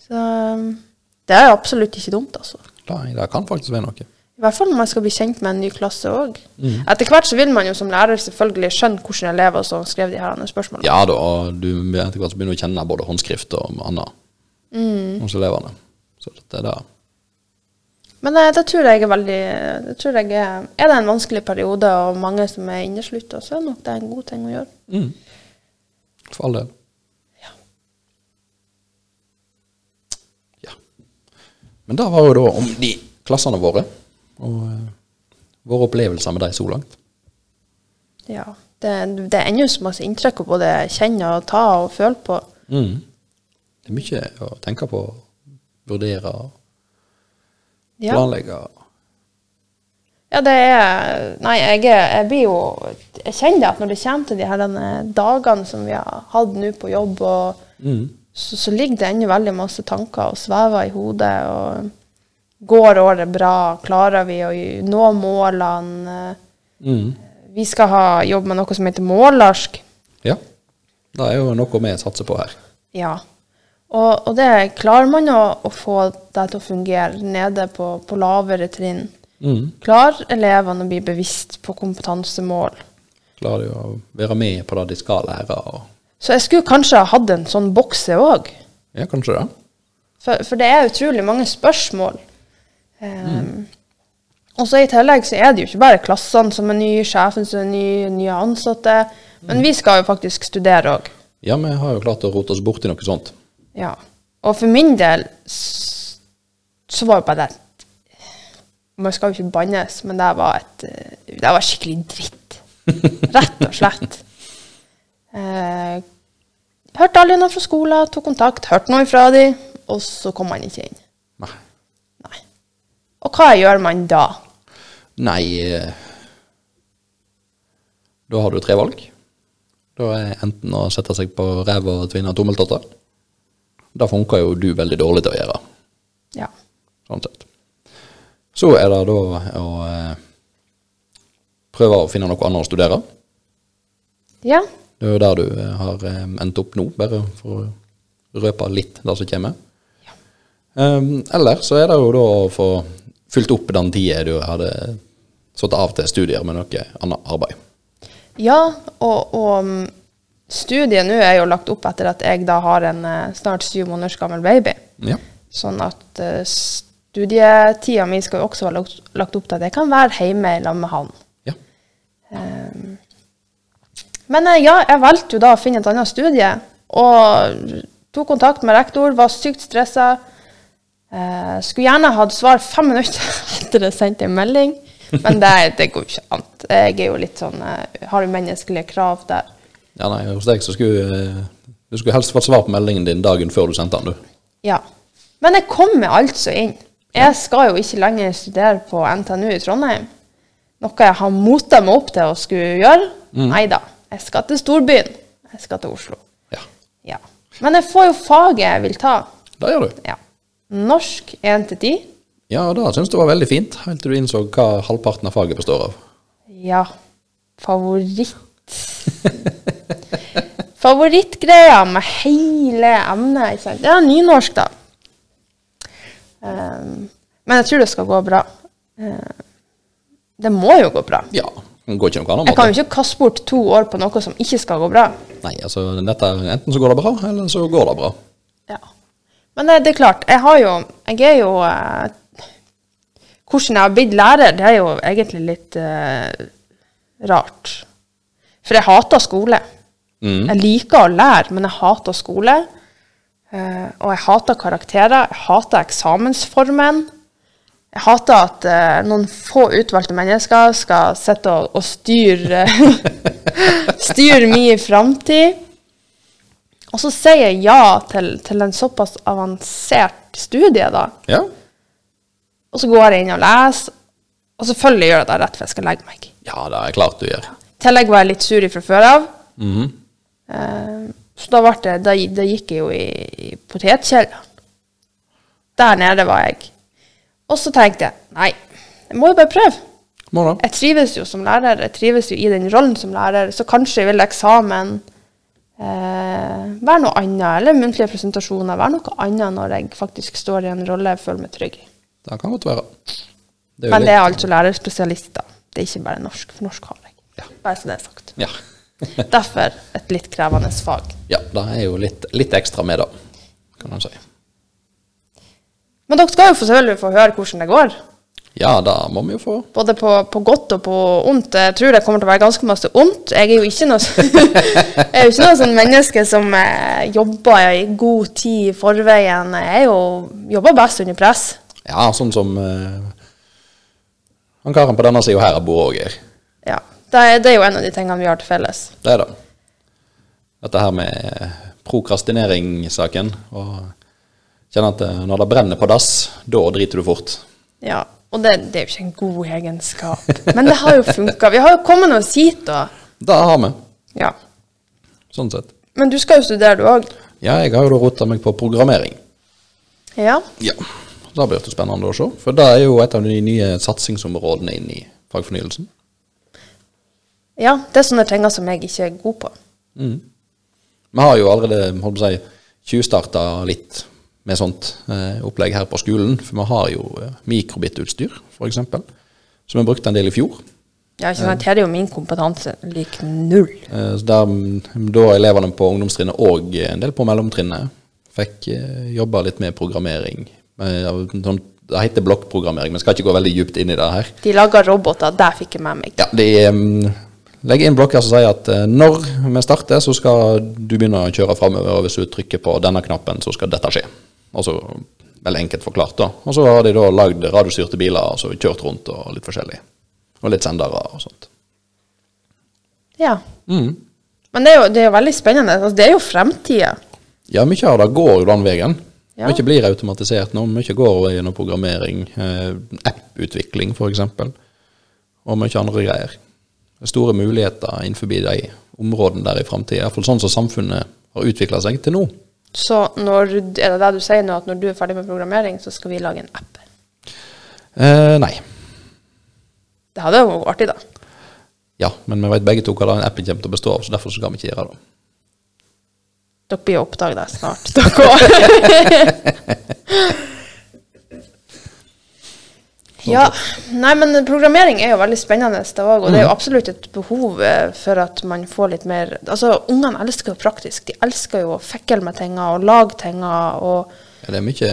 Så um, det er absolutt ikke dumt, altså. Nei, det kan faktisk være noe. I hvert fall når man skal bli kjent med en ny klasse òg. Mm. Etter hvert så vil man jo som lærer selvfølgelig skjønne hvordan elever som skrev de her spørsmålene. Ja da, du etter hvert så begynner du å kjenne både håndskrift og annet Mm. hos elevene. Så det er det. Men det, det tror jeg er veldig det tror jeg er, er det en vanskelig periode og mange som er inneslutta, så er nok det en god ting å gjøre. Mm. For all del. Ja. Ja. Men det var jo da om de klassene våre, og uh, våre opplevelser med dem så langt. Ja. Det, det er ennå så masse inntrykk å både kjenne og ta og føle på. Mm. Det er mye å tenke på, vurdere, Ja. planlegge. Ja, det er Nei, jeg, jeg blir jo Jeg kjenner det at når det kommer til de her dagene som vi har hatt nå på jobb, og, Mm. så, så ligger det ennå veldig masse tanker og svever i hodet. og Går året bra? Klarer vi å nå målene? Mm. Vi skal ha jobb med noe som heter målarsk. Ja. Det er jo noe vi satser på her. Ja. Og, og det klarer man å, å få det til å fungere nede på, på lavere trinn. Mm. Klarer elevene å bli bevisst på kompetansemål, klarer de å være med på det de skal lære. Og, Så jeg skulle kanskje ha hatt en sånn bokse òg. ja, kanskje det. For, for det er utrolig mange spørsmål. Um, Og så i tillegg så er det jo ikke bare klassene som er nye, sjefen som er ny, nye ansatte. Men vi skal jo faktisk studere òg. Ja, vi har jo klart å rote oss bort i noe sånt. Ja. Og for min del så var jo bare det Man skal jo ikke bannes, men det var et eh, Det var skikkelig dritt. Rett og slett. Eh, hørte aldri noe fra skolen, tok kontakt, hørte noe fra dem, og så kom man ikke inn. Nei. Nei. Og hva gjør man da? Nei eh, Da har du tre valg. Da er enten å sette seg på ræva og tvinne tommeltotter. Det funker jo du veldig dårlig til å gjøre, Ja. sånn sett. Så er det da å eh, prøve å finne noe annet å studere. Ja. Det er jo der du eh, har eh, endt opp nå, bare for å røpe litt det som kommer. Um, eller så er det jo da å få fylt opp den tida du hadde satt av til studier med noe annet arbeid. Ja, og, og mm, studiet nå er jo lagt opp etter at jeg da har en eh, snart syv måneders gammel baby. Ja. Sånn at uh, studietida mi skal jo også være lagt, opp til at jeg kan være hjemme sammen med han. ja. Men eh, ja, jeg valgte jo da å finne et annet studie, og tok kontakt med rektor, var sykt stressa. Eh, skulle gjerne hatt svar fem minutter etter jeg sendte en melding, men det, det går jo ikke an. Jeg er jo litt sånn, eh, har jo menneskelige krav der. Ja, nei, hos deg så skulle eh, du skulle helst fått svar på meldingen din dagen før du sendte den, du. Ja. Men jeg kommer altså inn. Jeg skal jo ikke lenger studere på NTNU i Trondheim. Noe jeg har mota meg opp til å skulle gjøre. Nei da. Jeg skal til storbyen. Jeg skal til Oslo. Ja, Ja. Men jeg får jo faget jeg vil ta. det gjør du. Ja. Norsk 1 til 10. Ja, det syns du var veldig fint, helt til du innså hva halvparten av faget består av. Ja. Favoritt Favorittgreia med hele emnet. Ikke sant? Er nynorsk, da. Um, men jeg tror det skal gå bra. Uh, det må jo gå bra. Ja, det går ikke noen annen Jeg kan jo ikke kaste bort to år på noe som ikke skal gå bra. Nei, altså, dette, enten så går det bra, eller så går det bra. Ja. Men det, det er klart, jeg har jo Jeg er jo uh, Hvordan jeg har blitt lærer, det er jo egentlig litt uh, rart. For jeg hater skole. Mm. Jeg liker å lære, men jeg hater skole. Uh, og jeg hater karakterer. Jeg hater eksamensformen. Jeg hater at uh, noen få utvalgte mennesker skal sitte og, og styre styr min framtid. Og så sier jeg ja til, til en såpass avansert studie, da. Ja, Og så går jeg inn og leser, og selvfølgelig gjør jeg det rett før jeg skal legge meg. ja det er klart du gjør. I tillegg var jeg litt sur fra før av. Mhm. Eh, så da, det, da, da gikk jeg jo i, i potetkjelleren. Der nede var jeg. Og så tenkte jeg nei, jeg må jo bare prøve. Jeg trives jo som lærer, jeg trives jo i den rollen som lærer, så kanskje vil eksamen eh, være noe annet, eller muntlige presentasjoner være noe annet når jeg faktisk står i en rolle jeg føler meg trygg i. Det kan godt være. Det Men det er altså lærerspesialister. Det er ikke bare norsk, for norsk har jeg. Ja. Bare så det er sagt. Ja. Derfor et litt krevende fag. ja, det er jo litt, litt ekstra med da, kan man si. Men dere skal jo selvfølgelig få høre hvordan det går. Ja, det må vi jo få. Både på, på godt og på ondt. Jeg tror det kommer til å være ganske masse ondt. Jeg er jo ikke noe, jeg er jo ikke noe sånn menneske som eh, jobber i god tid i forveien. Jeg jo, jobber best under press. Ja, sånn som uh, han karen på denne sida her bor òg her. Ja, det er, det er jo en av de tingene vi har til felles. Det er det. Dette her med prokrastineringssaken. Og kjenne at eh, når det brenner på dass, da driter du fort. Ja, og det, det er jo ikke en god egenskap. Men det har jo funka. Vi har jo kommet oss hit, da. Det har vi, Ja. sånn sett. Men du skal jo studere, du òg. Ja, jeg har jo da rota meg på programmering. Ja. Ja. Da blir det spennende å se. For det er jo et av de nye satsingsområdene inn i fagfornyelsen. Ja. Det er sånne ting som jeg ikke er god på. Vi har jo allerede holdt på å si, tjuvstarta litt med sånt eh, opplegg her på skolen. For vi har jo eh, mikrobit-utstyr, f.eks., som vi brukte en del i fjor. Ja, ikke sant? Her er jo min kompetanse lik null. Eh, så Der, mm, da elevene på ungdomstrinnet og en del på mellomtrinnet fikk eh, jobba litt med programmering. Eh, Det heter blokkprogrammering, men skal ikke gå veldig djupt inn i det her. De lager roboter, det fikk jeg med meg. Ja, De legger inn blokker som sier at eh, når vi starter, så skal du begynne å kjøre framover, og hvis du trykker på denne knappen, så skal dette skje. Altså veldig enkelt forklart, da. Og så har de da lagd radiostyrte biler og så kjørt rundt og litt forskjellig. Og litt sendere og sånt. Ja. Mm. Men det er jo, det er jo veldig spennende. Altså, det er jo fremtida. Ja, mye av det går jo den veien. Ja. Mye blir automatisert nå. Mye går gjennom programmering, eh, app-utvikling f.eks. Og mye andre greier. Store muligheter innenfor de områdene der i framtida. Iallfall sånn som samfunnet har utvikla seg til nå. Så når, er det det du sier nå, at når du er ferdig med programmering, så skal vi lage en app? Eh, nei. Det hadde jo vært artig, da. Ja, men vi vet begge to hva den appen kommer til å bestå av, så derfor skal vi ikke gjøre det. Dere blir å oppdage det snart, dere òg. ja. Nei, men programmering er jo veldig spennende, det òg. Og det er jo absolutt et behov eh, for at man får litt mer Altså, ungene elsker jo praktisk. De elsker jo å fikle med ting og lage ting og Ja, det er mye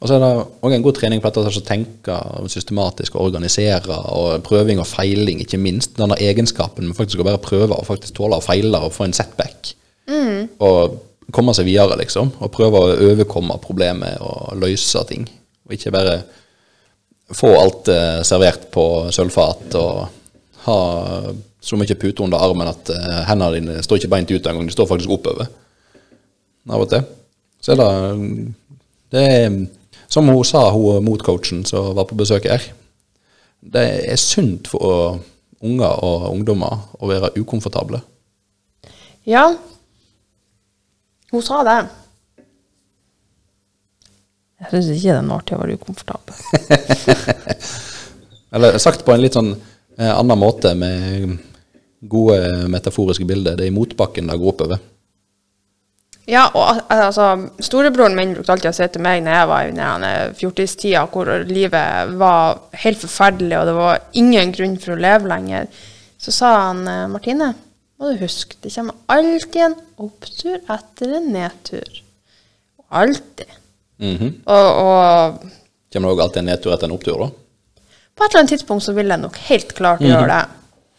Og så er det òg en god trening på dette å tenke systematisk og organisere, og prøving og feiling, ikke minst. Denne egenskapen med faktisk å bare prøve og faktisk tåle å feile og få en setback. Og komme seg videre, liksom. Og prøve å overkomme problemet og løse ting. Og ikke bare få alt eh, servert på sølvfat og ha så mye pute under armen at eh, hendene dine står ikke beint ut engang, de står faktisk oppover. Av og til. Så er det Det er som hun sa, hun motcoachen som var på besøk her. Det er sunt for unger og ungdommer å være ukomfortable. Ja. Hun sa det. Jeg syns ikke den var artig å være ukomfortabel. Eller sagt på en litt sånn eh, annen måte, med gode metaforiske bilder. Det er i motbakken det går oppover. Ja, og altså, storebroren min brukte alltid å si til meg når jeg var i denne fjortistida, hvor livet var helt forferdelig, og det var ingen grunn for å leve lenger, så sa han eh, Martine, må du huske, det kommer alltid en opptur etter en nedtur. Alltid. Mhm. Og, og Kommer det òg alltid en nedtur etter en opptur, da? på et eller annet tidspunkt så vil jeg nok helt klart gjøre det.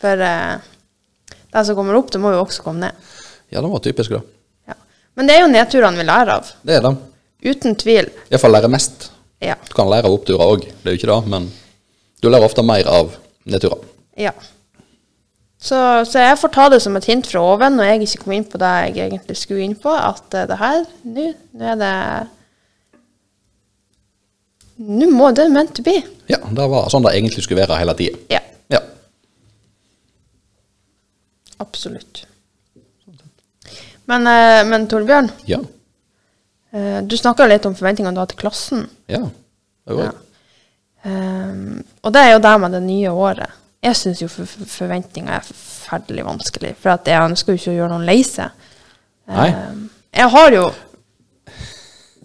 For eh, det som kommer opp, det må jo også komme ned. Ja, det var typisk, da. Ja. Men det er jo nedturene vi lærer av. Det er det. Uten tvil. Iallfall lære mest. Ja. Du kan lære av oppturer òg, det er jo ikke det, men du lærer ofte mer av nedturer. ja. Så, så jeg får ta det som et hint fra oven når jeg ikke kom inn på det jeg egentlig skulle inn på, at eh, det her, nå er det Nå må det meant to be. Ja, det var sånn det egentlig skulle være hele tida. Ja, Ja. absolutt. Men, eh, men Torbjørn, Ja. eh, du snakka litt om forventningene du har til klassen. ja. Det var Ja. Um, og det er jo det med det nye året. Jeg syns jo for, for forventninger er forferdelig vanskelig, for jeg ønsker jo ikke å gjøre noen lei seg. Um, jeg har jo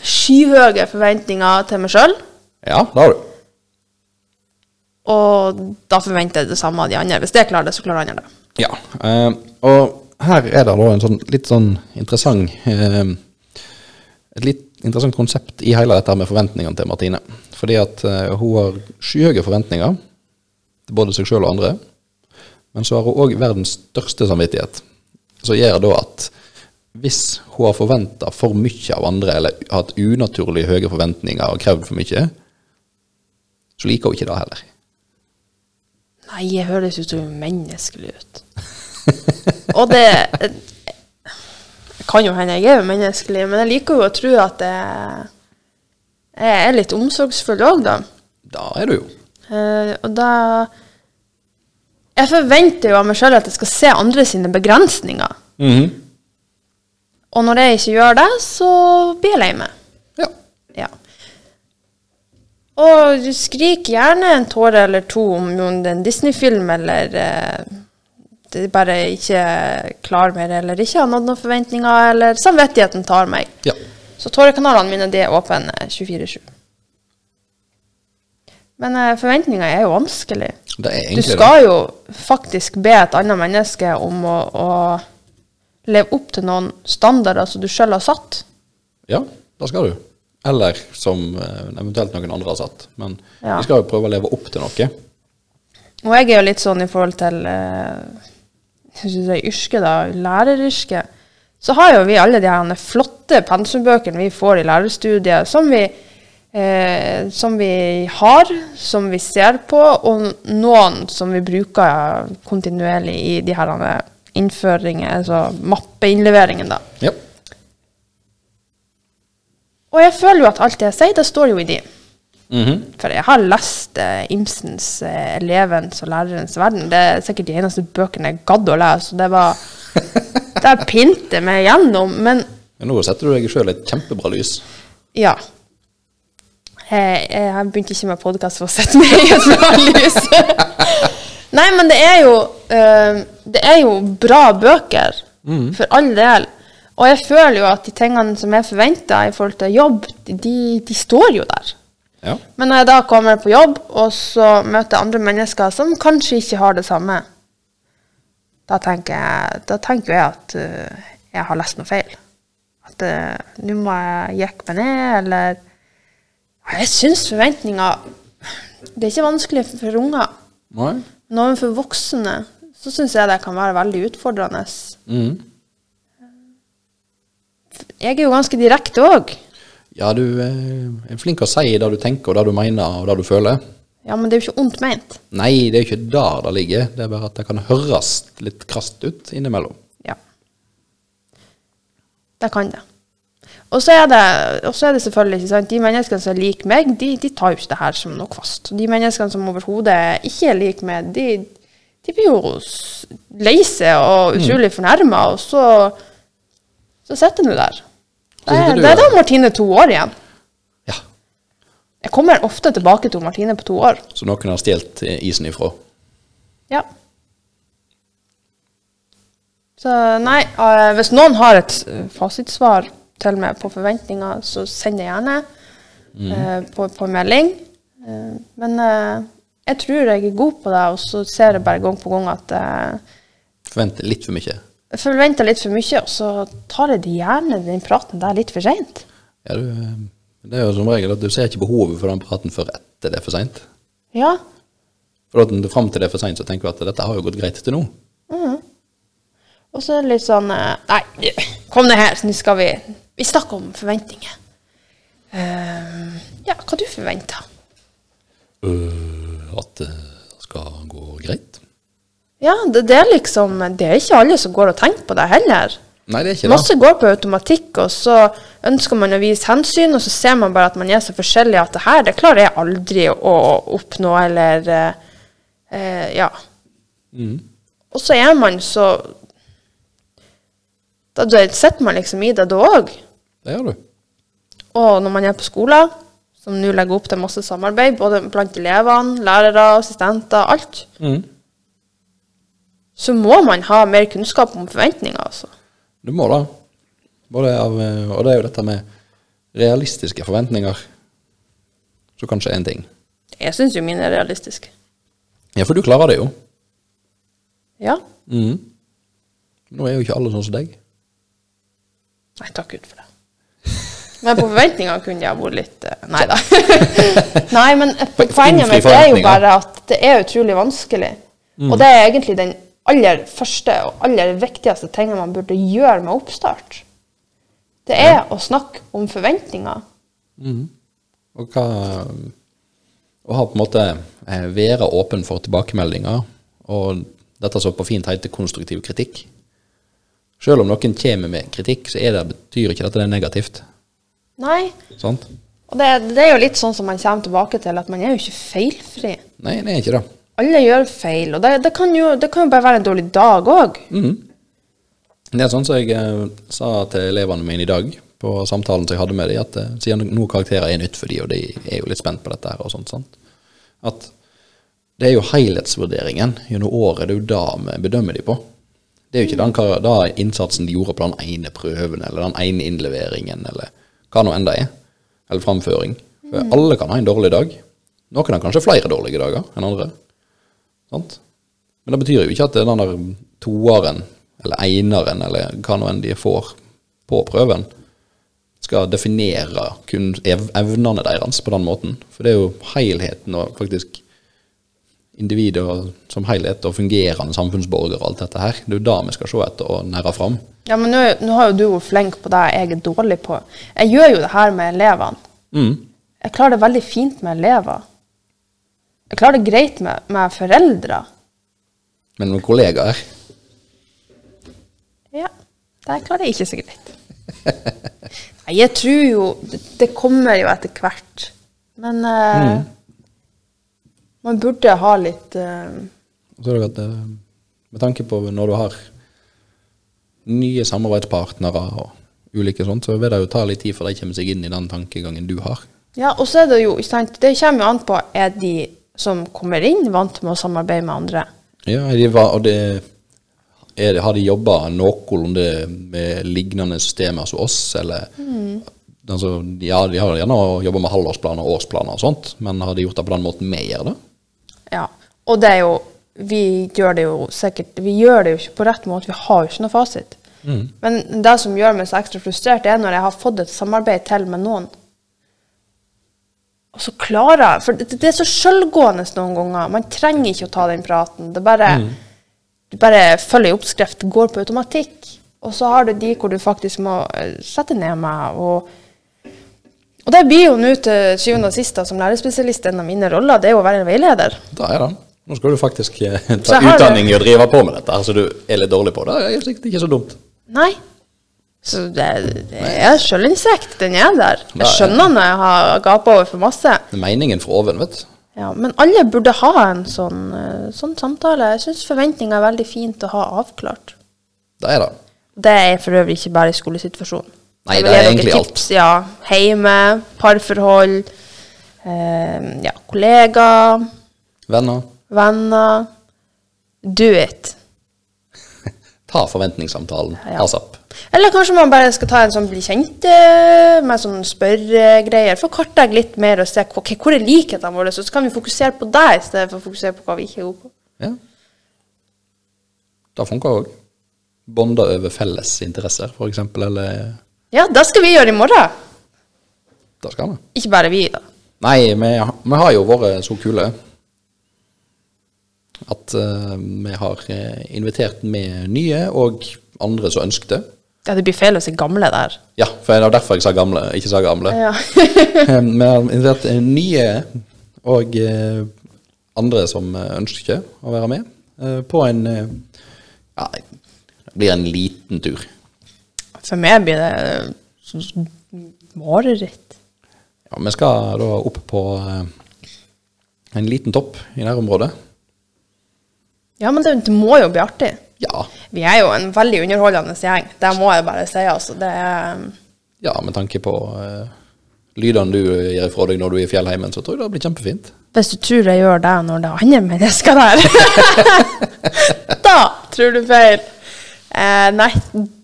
skyhøye forventninger til meg sjøl, Ja, det har du. og da forventer jeg det samme av de andre. Hvis jeg klarer det, så klarer andre det. Ja. eh, og her er det da en sånn, litt sånn interessant eh, Et litt interessant konsept i hele dette med forventningene til Martine. Fordi at eh, hun har skyhøye forventninger til både seg sjøl og andre. Men så har hun òg verdens største samvittighet. Som gjør da at hvis hun har forventa for mye av andre, eller hatt unaturlig høye forventninger og krevd for mye, så liker hun ikke det heller. Nei, jeg høres jo som menneskelig ut. og det kan jo hende jeg er menneskelig, men jeg liker jo å tro at jeg, er litt omsorgsfull òg, da. Da er du jo. Eh, og da Jeg forventer jo av meg sjøl at jeg skal se andre sine begrensninger. Mhm. Og når jeg ikke gjør det, så blir jeg lei meg. Ja. Ja. Og du skriker gjerne en tåre eller to om en Disney-film eller eh, det er bare ikke klar mer, eller ikke har nådd noen forventninger, eller samvittigheten tar meg. ja. Så tårekanalene mine de er åpne 24-7. Men eh, forventninger er jo vanskelig. Er Du skal jo faktisk be et annet menneske om å, å leve opp til noen standarder som du sjøl har satt. Ja, det skal du. Eller som eh, eventuelt noen andre har satt. Men Ja. vi skal jo prøve å leve opp til noe. Og jeg er jo litt sånn i forhold til eh, jeg synes det er yrke, da, læreryrket. Så har jo vi alle de her flotte pensumbøkene vi får i lærerstudiet, som vi, eh, som vi har, som vi ser på, og noen som vi bruker kontinuerlig i de her innføringer, altså mappeinnleveringen, da. Ja. Og jeg føler jo at alt det jeg sier, det står jo i de. Mhm. For jeg har lest eh, Imsens eh, 'Elevens og lærerens verden'. Det er sikkert de eneste bøkene jeg gadd å lese. Det var Det pinte meg gjennom. Men nå setter du deg sjøl et kjempebra lys. ja. Jeg, jeg begynte ikke med podkast for å sette meg i et bra lys. Nei, men det er jo uh, Det er jo bra bøker, for all del. Og jeg føler jo at de tingene som er forventa i forhold til jobb, de, de står jo der. Ja. Men når jeg da kommer på jobb, og så møter jeg andre mennesker som kanskje ikke har det samme, da tenker jeg, da tenker jeg at uh, jeg har lest noe feil. At uh, nå må jeg jekke meg ned, eller Jeg syns forventninger Det er ikke vanskelig for, for unger. Nei. Men overfor voksne så syns jeg det kan være veldig utfordrende. Mhm. Jeg er jo ganske direkte òg. Ja, du eh, er flink å si det du tenker, og det du mener, og det du føler. Ja, men det er jo ikke ondt ment. Nei, det er jo ikke der det ligger. Det er bare at det kan høres litt krast ut innimellom. Ja. Det kan det. Og så er det, er det selvfølgelig sant, de menneskene som er lik meg, de, de tar jo ikke det her som noe fast. De menneskene som overhodet ikke er lik meg, de, de blir jo lei seg og utrolig fornærma, og så, så sitter du der. Det det er da. Martine to år igjen. Ja. Jeg kommer ofte tilbake til Martine på to år. Så noen har stjålet eh, isen ifra. Ja. Så nei, eh, hvis noen har et eh, fasitsvar til meg på forventninger, så send det gjerne eh, på, på melding. Men jeg tror jeg er god på det, og så ser jeg bare gang på gang at Forventer litt for mye. Forventer litt for mye, og så tar jeg gjerne den praten der litt for seint. Ja, du, eh, det er jo som regel at du ser ikke behovet for den praten før etter det er for seint. Ja. For at fram til det er for seint, så tenker du at dette har jo gått greit til nå. Og så er det litt sånn eh, Nei, kom ned her, nå skal vi Vi snakker om forventninger. Uh, ja, hva du forventer? Uh, at det skal gå greit. Ja, det, det er liksom Det er ikke alle som går og tenker på det heller. Nei, det er ikke det. Masse går på automatikk, og så ønsker man å vise hensyn, og så ser man bare at man er så forskjellig at det her, det klarer jeg aldri å oppnå, eller eh, eh, Ja. Mhm. Og så er man så Da, da sitter man liksom i det da òg. Det gjør du. Og når man er på skolen, som nå legger opp til masse samarbeid, både blant elevene, lærere, assistenter, alt, Mhm. Så må man ha mer kunnskap om forventninger, altså. Du må da. Av, eh, og det er jo dette med realistiske forventninger. Så kanskje en ting. Jeg syns jo mine er realistiske. Ja, for du klarer det jo. Ja. Mm. Nå er jo ikke alle sånn som deg. Nei, takk Gud for det. Men på forventninger kunne jeg ha vært litt eh, Nei da. Nei, men poenget mitt er jo bare at det er utrolig vanskelig. Og det er egentlig den aller første og aller viktigste tingen man burde gjøre med oppstart. Det er å snakke om forventninger. Og hva Å ha på en måte eh, være åpen for tilbakemeldinger, og dette som på fint heter konstruktiv kritikk. Selv om noen kommer med kritikk, så det, betyr ikke dette det er negativt. Nei. Sånt? Og det, det er jo litt sånn som man kommer tilbake til, at man er jo ikke feilfri. Nei, det er ikke det. Alle gjør feil, og det, det, kan, jo, det kan jo bare være en dårlig dag òg. Det er sånn som jeg eh, sa til elevene mine i dag, på samtalen som jeg hadde med dem, at eh, siden noen karakterer er nytt for dem, og de er jo litt spent på dette her og sånt, sant? at det er jo helhetsvurderingen gjennom året, det er jo da vi bedømmer de på. Det er jo ikke den da innsatsen de gjorde på den ene prøven, eller den ene innleveringen, eller hva nå enn det er. Eller framføring. For alle kan ha en dårlig dag. Noen har kanskje flere dårlige dager enn andre. Sant? Men det betyr jo ikke at det er den der toeren, eller eineren, eller hva nå enn de får på prøven, skal definere kun ev evnene deres på den måten. For det er jo helheten og faktisk individet som helhet og fungerende samfunnsborger og alt dette her. Det er jo det vi skal se etter og nære fram. Ja, men nå, nå har jo du vært flink på det jeg er dårlig på. Jeg gjør jo det her med elevene. Mm. Jeg klarer det veldig fint med elever. Jeg klarer det greit med, med foreldre. Men med kollegaer Ja, det klarer jeg ikke så greit. Nei, jeg tror jo Det, det kommer jo etter hvert. Men eh, man burde ha litt uh, Så er det at eh, med tanke på når du har nye samarbeidspartnere og ulike sånt, så vil det jo ta litt tid før de kommer seg inn i den tankegangen du har. Ja, og så er det jo sant, Det kommer jo an på er de som kommer inn, vant med å samarbeide med andre. Ja, de var, og det er, Har de jobba noenlunde med lignende systemer som oss, eller altså, Ja, de har gjerne jobba med halvårsplaner og årsplaner og sånt, men har de gjort det på den måten vi gjør det? Ja, og det er jo Vi gjør det jo sikkert Vi gjør det jo ikke på rett måte, vi har jo ikke noe fasit. Men det som gjør meg så ekstra frustrert, er når jeg har fått et samarbeid til med noen, og så klarer jeg For det, det er så sjølgående noen ganger. Man trenger ikke å ta den praten. Det bare Du bare følger oppskrift, går på automatikk. Og så har du de hvor du faktisk må eh, sette ned med og og det blir jo nå til syvende og sist som lærerspesialist en av mine roller, det er jo å være en veileder. Da er det. Nå skal du faktisk eh, ta utdanning i å drive på med dette, så du er litt dårlig på det. Det er sikkert ikke så dumt. Nei. Så det, det er sjølinnsikt. Den er der. Er- Jeg skjønner når jeg har gapa over for masse. Det meningen fra oven, vet du. Ja, men alle burde ha en sånn, eh, sånn samtale. Jeg syns forventninger er veldig fint å ha avklart. Det er det. Det er for øvrig ikke bare i skolesituasjonen. Nei, det er egentlig alt. tips, Ja, Hjemme, parforhold, eh, ja, kollegaer, Venner, venner. Do it. ta forventningssamtalen Ja. asap. Eller kanskje man bare skal ta en sånn bli kjent eh, med sånn spørregreier. For å kartlegge litt mer og se okay, hvor er likhetene våre, så kan vi fokusere på det i stedet for å fokusere på hva vi ikke er gode på. Ja. Det funker òg. Bonde over felles interesser, f.eks. Eller Ja, det skal vi gjøre i morgen. Det skal vi. Ikke bare vi, da. Nei, vi, vi har jo vært så kule at uh, vi har eh, invitert med nye og andre som ønsket. Ja, det blir feil å si gamle der. Ja, for det var derfor jeg sa gamle, ikke sa gamle. Ja. Vi har invitert nye og eh, andre som eh, ønsker å være med, eh, på en Ja, det blir en liten tur. For meg blir det sånn mareritt. Ja, vi skal da opp på en liten topp i nærområdet. Ja, men det, det må jo bli artig. Ja, Vi er jo en veldig underholdende gjeng. Det må jeg bare si, altså. Det er ja med tanke på uh, lydene du gir ifra deg når du er i fjellheimen, så tror jeg det blir kjempefint. Hvis du tror jeg gjør det når det er andre mennesker der, da tror du feil. Eh, nei,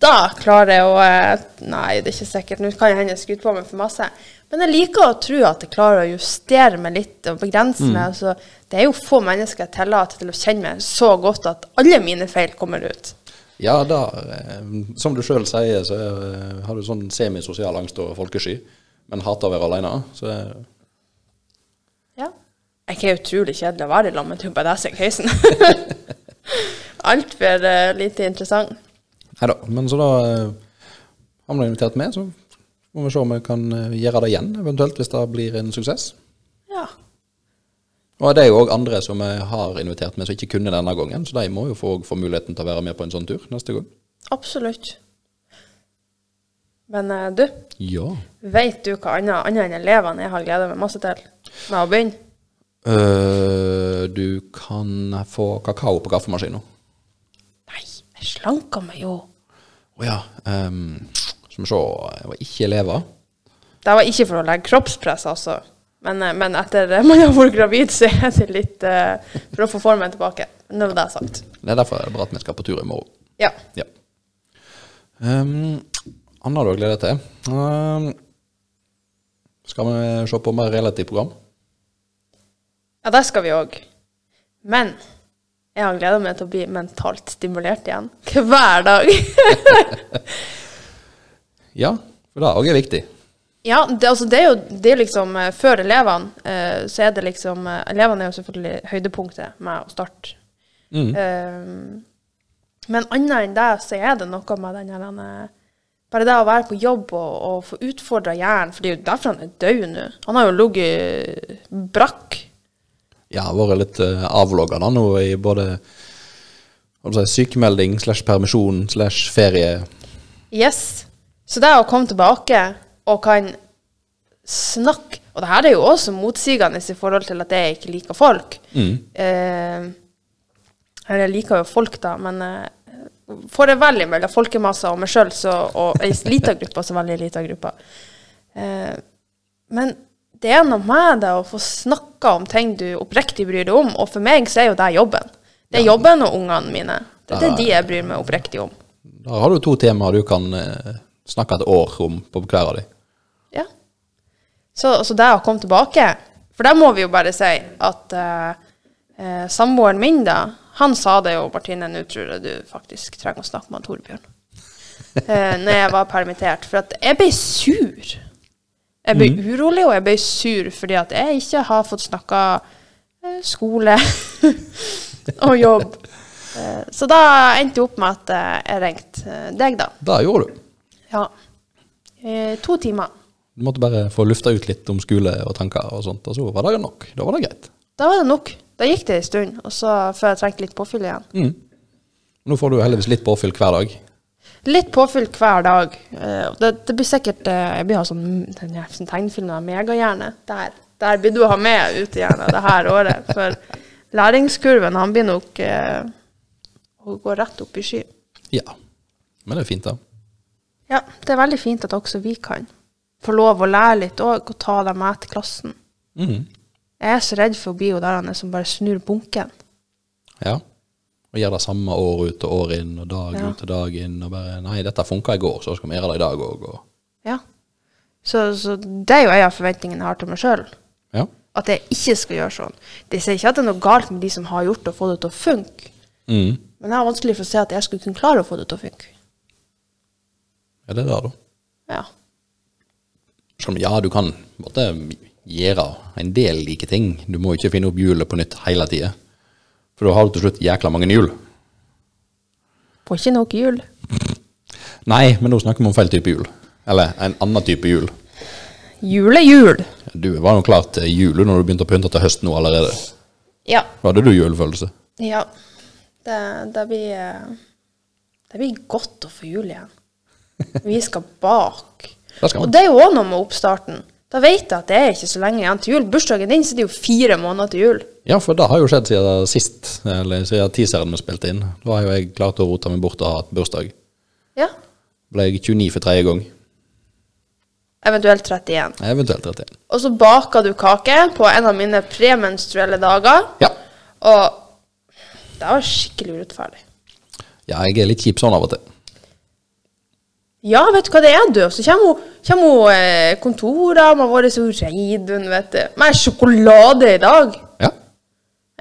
da klarer jeg å eh, Nei, det er ikke sikkert. Nå kan jeg hende jeg skryter på meg for masse. Men jeg liker å tro at jeg klarer å justere meg litt og begrense meg. Altså, det er jo få mennesker jeg tillater til å kjenne meg så godt at alle mine feil kommer ut. Ja, da, eh, som du sjøl sier, så eh, har du sånn semisosial angst og folkesky, men hater å være alene. Så eh, Ja. Jeg er utrolig kjedelig å være i lag med Tubba Dæsik Høysen. Altfor uh, lite interessant. Nei da. Men så da eh, har vi invitert med, så må vi se om vi kan gjøre det igjen, eventuelt hvis det blir en suksess. Ja. Og det er jo òg andre som vi har invitert med som ikke kunne denne gangen, så de må jo få, få muligheten til å være med på en sånn tur neste gang. Absolutt. Men eh, du, Ja. vet du hva annet, annet enn elevene jeg har gleda meg masse til med å begynne? Uh, du kan få kakao på kaffemaskina. Nei, jeg slanka meg jo. Å ja. Um, skal vi se, jeg var ikke elever. Det var ikke for å legge kroppspress, altså. Men, eh, men etter man har vært gravid, så er det litt uh, for å få formen tilbake. Når det er sagt. Det er derfor det er bra at vi skal på tur i morgen. Ja. Ja. Um, Anna du har deg til. Um, skal vi se på mer relativt program? Ja, det skal vi òg. Men jeg har gleda meg til å bli mentalt stimulert igjen. Hver dag. Ja, for det òg er viktig. Ja, det, altså, det er jo det er liksom eh, Før elevene, eh, så er det liksom eh, Elevene er jo selvfølgelig høydepunktet med å starte. Mm. Eh, men annet enn det, så er det noe med den her eh, Bare det å være på jobb og, og få utfordra hjernen, for det er jo derfor han er død nå. Han har jo ligget brakk. Ja, vært litt uh, avlogga da nå i både si, sykemelding slash permisjon slash ferie. Yes. Så det å komme tilbake og kan snakke Og det her er jo også motsigende i forhold til at jeg ikke liker folk. Mm. Eh, jeg liker jo folk, da, men eh, får jeg veldig mellom folkemasser og meg sjøl og ei lita gruppe, så veldig lita gruppe. Eh, men det er noe med det å få snakka om ting du oppriktig bryr deg om, og for meg så er jo det jobben. Det er jobben og ungene mine. Det er de jeg bryr meg oppriktig om. Da har du to temaer du kan eh, snakke et år om på hver av de. Så, så det å komme tilbake For der må vi jo bare si at eh, eh, samboeren min, da, han sa det jo, Martine, nå tror jeg du faktisk trenger å snakke med Torbjørn. eh, når jeg var permittert. For at jeg ble sur. Jeg ble urolig, og jeg ble sur fordi at jeg ikke har fått snakka eh, skole og jobb. Eh, så da endte det opp med at eh, jeg ringte eh, deg, da. Det gjorde du. Ja. Eh, to timer. Du måtte bare få lufta ut litt om skole og tanker og sånt, og så var det nok. Da var det greit. Da var det nok. Da gikk det en stund, og så før jeg trengte litt påfyll igjen. Mm. Nå får du heldigvis litt påfyll hver dag. Litt påfyll hver dag. Eh, det, det blir sikkert eh, Jeg blir ha sånn, sånn tegnefilm av Megahjerne. Der, der blir du å ha med ut igjen det her året. For læringskurven, han blir nok eh, å gå rett opp i sky. Ja. Men det er fint, da. Ja, det er veldig fint at også vi kan få lov å lære litt òg, og ta dem med til klassen. Mm. Jeg er så redd for å bli jo der er som bare snur bunken. Ja. Og gjør det samme år ut og år inn, og dag Ja. ut og dag inn, og bare Nei, dette funka i går, så skal vi gjøre det i dag òg, og Ja. Så, så det er jo en av forventningene jeg har til meg sjøl. Ja. At jeg ikke skal gjøre sånn. Det sier ikke at det er noe galt med de som har gjort det og fått det til å funke. Mm. Men jeg har vanskelig for å se at jeg skulle kunne klare å få det til å funke. Ja, det er det, da. Ja. Selv om, ja, du kan måtte gjøre en del like ting. Du må ikke finne opp hjulet på nytt hele tida. For da har du til slutt jækla mange hjul. Får ikke nok hjul. Nei, men nå snakker vi om feil type hjul. Eller en annen type hjul. Julehjul. Du var jo klar til jul når du begynte å pynte til høst nå allerede. Ja. Da hadde du julefølelse. Ja. Det, det blir eh, Det blir godt å få jul igjen. Vi skal bake. Og det er jo òg noe med oppstarten. Da vet jeg at det er ikke så lenge igjen til jul. Bursdagen din så er jo fire måneder til jul. Ja, for det har jo skjedd siden sist, eller siden teaseren vi spilte inn. Da har jo jeg klart å rote meg bort og ha hatt bursdag. Ja. Ble jeg 29 for tredje gang. Eventuelt 31. Eventuelt 31. Og så baker du kake på en av mine premenstruelle dager. Ja. Og det var skikkelig urettferdig. ja, jeg er litt kjip sånn av og til. Ja, vet du hva det er, du? Så kommer kommer eh, kontorene vært så Reidun, vet du. Med sjokolade i dag. Ja.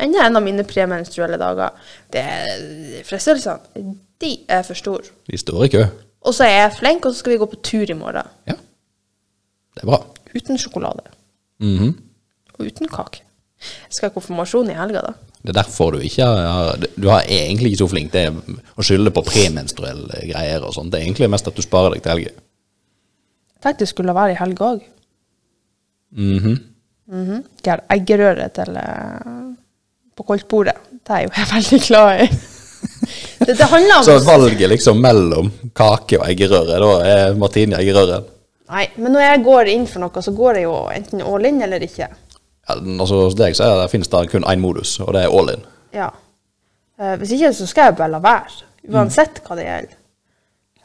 Enda en av mine premenstruelle dager. Det Fristelsene, de er for store. De står i kø. Og så er jeg flink, og så skal vi gå på tur i morgen. Ja. Det er bra. Uten sjokolade. Mhm. Og uten kake. Jeg skal ha konfirmasjon i helga, da. Det er derfor du ikke har Du er egentlig ikke så flink til å skylde på premenstruelle greier og sånt. Det er egentlig mest at du sparer deg til helger. Jeg tenkte det skulle være i helga òg. Mhm. De har eggerøre til eh, på koldtbordet. Det er jo jeg veldig glad i. det, det om Så valget liksom mellom kake og eggerøre, da er Martine eggerøren. Nei, men når jeg går inn for noe, så går jeg jo enten all in eller ikke. Ja, altså, hos deg så det, finnes det kun én modus, og det er all in. Ja. Eh, hvis ikke, så skal jeg bare la være. Uansett hva det gjelder.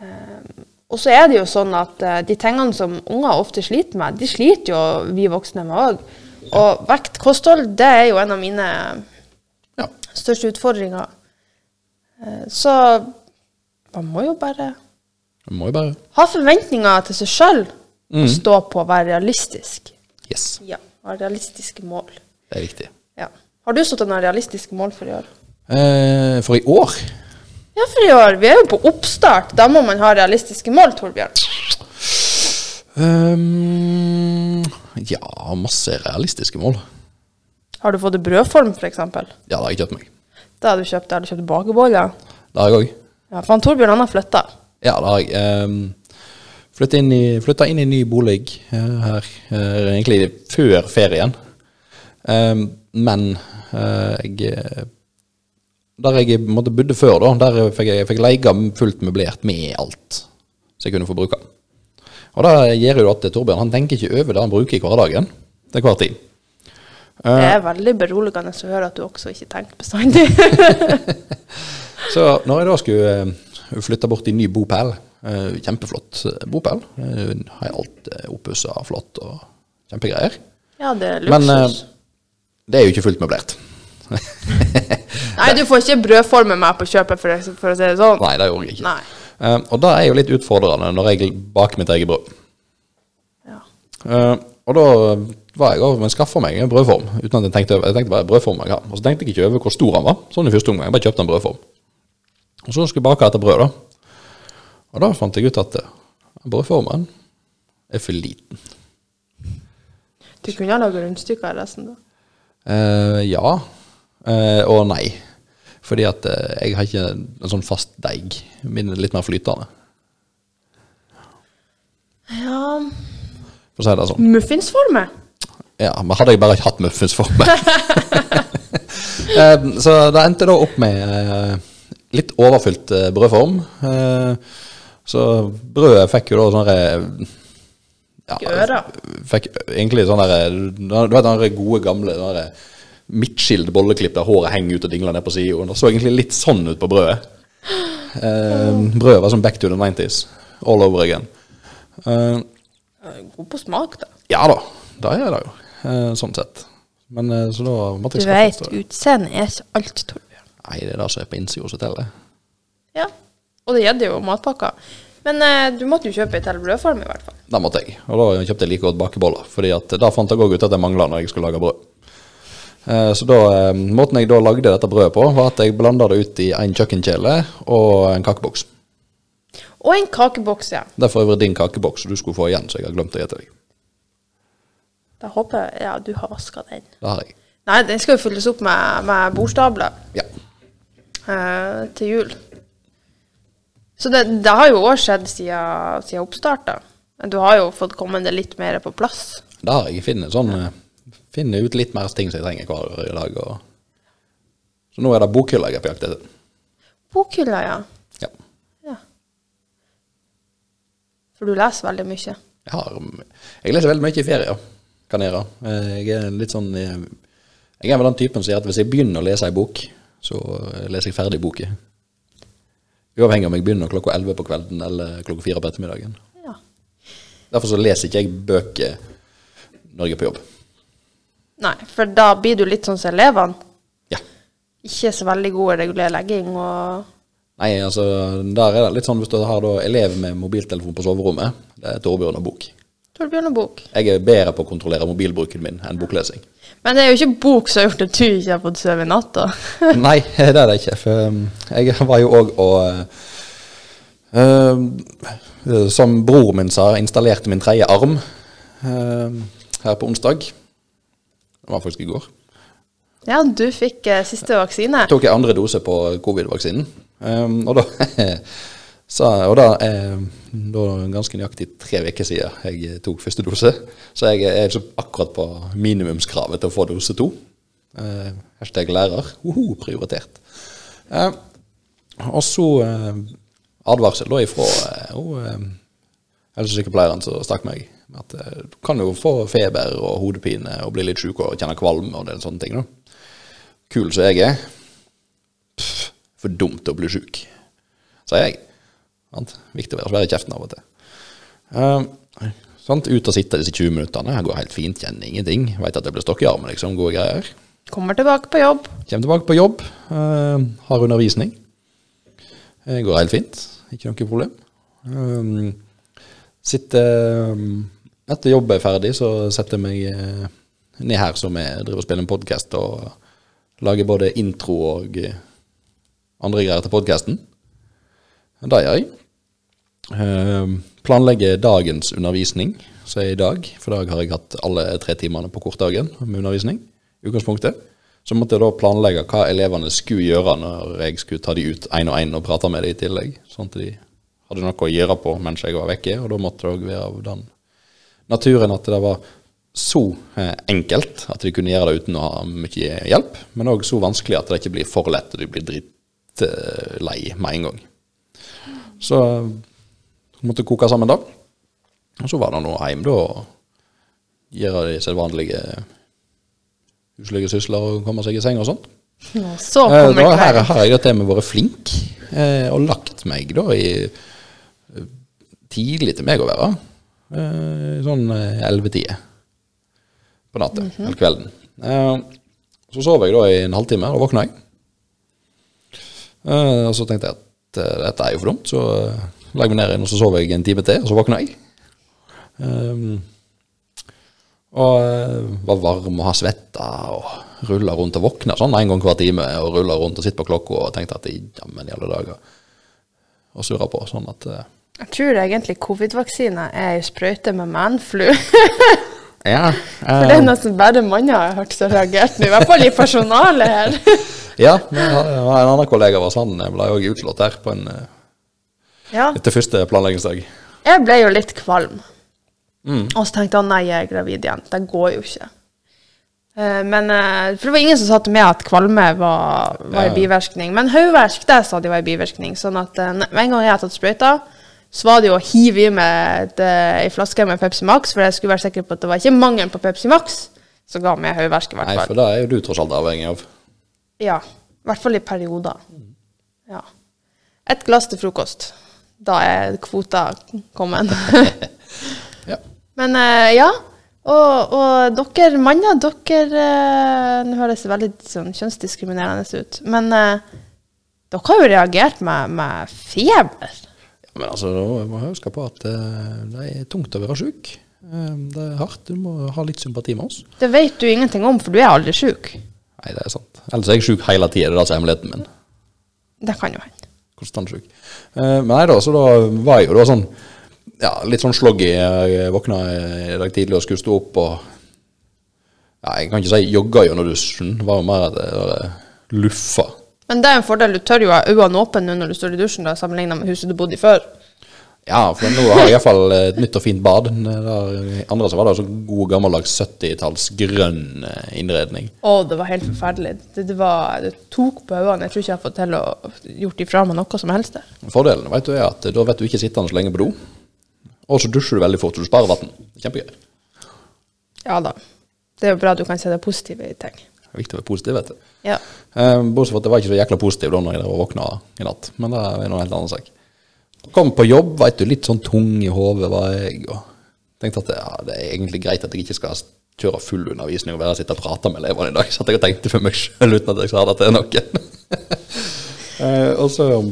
Eh, og så er det jo sånn at eh, de tingene som unger ofte sliter med, de sliter jo vi voksne med òg. Og vekt, kosthold, det er jo en av mine Ja. største utfordringer. Eh, så man må jo bare Man må jo bare ha forventninger til seg sjøl og stå på være realistisk. Yes, Ja, ha realistiske mål. det er viktig. Ja. Har du satt noen realistiske mål for i år? Eh, for i år Ja, for i år. Vi er jo på oppstart. Da må man ha realistiske mål, Torbjørn. Um, Ja, masse realistiske mål. Har du fått i brødform, f.eks.? Ja, det har jeg kjøpt meg. Da har du kjøpt, har du kjøpt bakeboller. Det har jeg òg. Ja, for han Torbjørn han har flytta. Ja, det har jeg. Um, flytta, inn inn i ny bolig eh, her, eh, egentlig før ferien. Ehm, men eh, jeg Der jeg måtte bodde før, da, der fikk jeg, jeg fikk leie fullt møblert med alt som jeg kunne få bruke. Og det gjør jo at Torbjørn han tenker ikke over det han bruker i hverdagen til hver tid. Det er veldig beroligende å høre at du også ikke tenker bestandig. Så når jeg da skulle flytte bort i ny bopel, kjempeflott eh, bopel, eh, har alt oppussa flott og kjempegreier. ja, det er Men eh, det er jo ikke fullt møblert. Nei, du får ikke brødforme med meg på kjøpet, for, for å si det sånn. Nei, det gjorde jeg ikke. Uh, Eh, og det er jo litt utfordrende når jeg baker mitt eget brød. Ja. Uh, og da var jeg over, men skaffa meg en brødform. uten at Jeg tenkte over, jeg tenkte bare brødform jeg har. Og så tenkte jeg ikke over hvor stor han var. Sånn i første omgang. Jeg bare kjøpte en brødform. Og så skulle jeg bake dette brød, da. Og da fant jeg ut at eh, brødformen er for liten. Du kunne ha laga rundstykker av resten, da. Eh, ja eh, og nei. Fordi at eh, jeg har ikke en sånn fast deig. Min er litt mer flytende, Ja for å si det sånn. Muffinsformer? Ja, men hadde jeg bare ikke hatt muffinsformer. Eh, så det endte da opp med litt overfylt eh, brødform. Eh, så brødet fikk jo da sånn derre ja. Fikk egentlig sånn derre Du vet den gode, gamle den der midtskilt bolleklipp der håret henger ut og dingler ned på sida. Det så egentlig litt sånn ut på brødet. Eh, brødet var som back to the 90s. All over again. Eh, God på smak, da. ja da, det er det jo. Eh, sånn sett. Men eh, så da måtte Du jeg vet, veit, utseendet er ikke alt, Torbjørn. Nei, det er det som er på innsida som teller. Ja. Og det gjelder jo matpakker. Men eh, du måtte jo kjøpe ei til brødform, i hvert fall. Det måtte jeg. Og da kjøpte jeg like godt bakeboller. Fordi at da fant jeg òg ut at jeg mangla når jeg skulle lage brød. Eh, Så da, eh, måten jeg da lagde dette brødet på, var at jeg blanda det ut i en kjøkkenkjele og en kakeboks. Og en kakeboks, ja. Det er for øvrig din kakeboks du skulle få igjen, så jeg har glemt å gi til deg. Da håper jeg ja, du har vaska den. Det har jeg. Nei, den skal jo fylles opp med, med bordstabler Ja. eh, til jul. Så det, det har jo òg skjedd siden, siden oppstart. Du har jo fått kommet det litt mer på plass. Det har jeg. Finner, sånn, eh, finner ut litt mer ting som jeg trenger hver dag. Og... Så nå er det bokhylla jeg er på jakt etter. Bokhylla, ja. Ja. ja. For du leser veldig mye. Jeg, har, jeg leser veldig mye i ferier. kan jeg gjøre. Eh, Jeg er litt sånn eh, Jeg er vel den typen som sier at hvis jeg begynner å lese ei bok, så leser jeg ferdig boka. Uavhengig om jeg begynner klokka 11 på kvelden eller klokka 4 på ettermiddagen. Ja. Derfor så leser ikke jeg bøker når jeg er på jobb. Nei, for da blir du litt sånn som elevene. Ja. Ikke så veldig god i regulær legging og Nei, altså, der er det litt sånn hvis du har da elev med mobiltelefon på soverommet, det er Torbjørn og bok. Torbjørn og bok. Jeg er bedre på å kontrollere mobilbruken min enn boklesing. Men det er jo ikke bok som har gjort at du ikke har fått sove i natt, da. Nei, det er det ikke. For um, jeg var jo òg og uh, uh, Som bror min sa, installerte min tredje arm uh, her på onsdag. Det var faktisk i går. Ja, du fikk uh, siste vaksine. Tok jeg andre dose på covid-vaksinen. Um, og da sa, og da er da ganske nøyaktig tre uker siden jeg tok første dose. Så jeg er liksom akkurat på minimumskravet til å få dose to. Eh, hashtag lærer. Uhu, prioritert. Eh, og så eh, advarsel da ifra eh, helsesykepleieren som stakk meg. At uh, du kan jo få feber og hodepine og bli litt sjuk og kjenne kvalme og en sånne ting. da. Kul som jeg er. Pff, for dumt å bli sjuk, sier jeg. Sant? Viktig å være svær i kjeften av og til. Uh, sant? Ut og sitte disse 20 minuttene. Her går helt fint, kjenner ingenting. Veit at det blir stokk i armen, liksom. Gode greier. Kommer tilbake på jobb. Kommer tilbake på jobb. Uh, har undervisning. Det går helt fint. Ikke noe problem. Um, sitter um, Etter jobb er ferdig, så setter jeg meg uh, ned her som vi driver og spiller en podkast og lager både intro og andre greier til podkasten. Det gjør jeg. Eh, planlegger dagens undervisning, som er i dag. For i dag har jeg hatt alle tre timene på kortdagen med undervisning. utgangspunktet. Så måtte jeg da planlegge hva elevene skulle gjøre når jeg skulle ta de ut én og én og prate med dem i tillegg. Sånn at de hadde noe å gjøre på mens jeg var vekke, og da måtte det òg være av den naturen at det var så eh, enkelt at de kunne gjøre det uten å ha mye hjelp, men òg så vanskelig at det ikke blir for lett og de blir drittlei med en gang. Så måtte koke sammen da. Og så var det nå hjem da og gjøre de sedvanlige huslige sysler og komme seg i seng og sånt. Så Eh, da, her kvelden. har jeg til med vært flink eh, og lagt meg da i eh, tidlig til meg å være. Eh, sånn elleve-tide på natta eller kvelden. Eh, så sov jeg da i en halvtime, og våkna jeg. Eh, og så tenkte jeg at eh, dette er jo for dumt, så eh, la jeg meg ned igjen, og så sov jeg en time til, og så våkna jeg. Um, og eh, var varm og har svetta og rulla rundt og våkna sånn en gang hver time. Og rulla rundt og sitter på klokka og tenkte at jammen i alle dager. Og surra på sånn at uh, Jeg tror egentlig covid-vaksina er ei sprøyte med manflu. Ja. For det er nesten bare manner har hørt som reagert nå. I hvert fall i personalet her. ja, men en annen kollega var sånn, jeg ble òg utslått her på en, eh, Ja. etter første planleggingsdag. Jeg ble jo litt kvalm. Mm. Og så tenkte han nei, jeg er gravid igjen. Det går jo ikke. Eh, Men, eh, for det var ingen som sa til meg at kvalme var, var Ja. en bivirkning. Men hodeverk, det sa de var en bivirkning. Sånn at med en gang jeg hadde tatt sprøyta, så var det jo å hive i meg ei flaske med Pepsi Max, for jeg skulle være sikker på at det var ikke mangel på Pepsi Max som ga meg hodeverk, Nei, for det er jo du tross alt avhengig av. Ja, i hvert fall i perioder. Ja. Et glass til frokost. Da er kvota kommet. Ja. Men eh, ja. Og, og dere manner, dere eh, Nå høres det veldig sånn kjønnsdiskriminerende ut, men eh, dere har jo reagert med, med feber. Ja, Men altså, da må jeg huske på at det er tungt å være sjuk. Det er hardt. Du må ha litt sympati med oss. Det vet du ingenting om, for du er aldri sjuk. Nei, det er sant. Ellers er jeg sjuk hele tida. Det er det som er hemmeligheten min. Det kan jo hende. Konstant sjuk. Eh, men nei da, så da var jeg jo da sånn ja, litt sånn sloggy. Jeg våkna i dag tidlig og skulle stå opp og ja, Jeg kan ikke si jogga gjennom dusjen. Det var jo mer at jeg var luffa. Men det er en fordel. Du tør jo ha øynene åpne nå når du står i dusjen, da, sammenlignet med huset du bodde i før. Ja, for nå har jeg iallfall et nytt og fint bad. Der, andre så var det sånn god gammeldags 70-talls grønn eh, innredning. Å, det var helt forferdelig. Det, det, var, det tok på øynene. Jeg tror ikke jeg har fått til å gjort ifra meg noe som helst der. Fordelen vet du, er at da vet du ikke sittende så lenge på do. Og så dusjer du veldig fort, så du sparer vann. Kjempegøy. Ja da. Det er jo bra du kan se det positive i ting. Det er viktig å være positiv, vet du. Ja. Eh, Bortsett fra at det var ikke så jækla positiv da når jeg våkna i natt. Men det er noe helt annen sak. Kom på jobb, vet du, litt sånn tung i hodet var jeg. og tenkte at ja, det er egentlig greit at jeg ikke skal kjøre full undervisning og være sitte og prate med elevene i dag. Så jeg tenkte for meg sjøl uten at jeg sa det til noen. Eh, og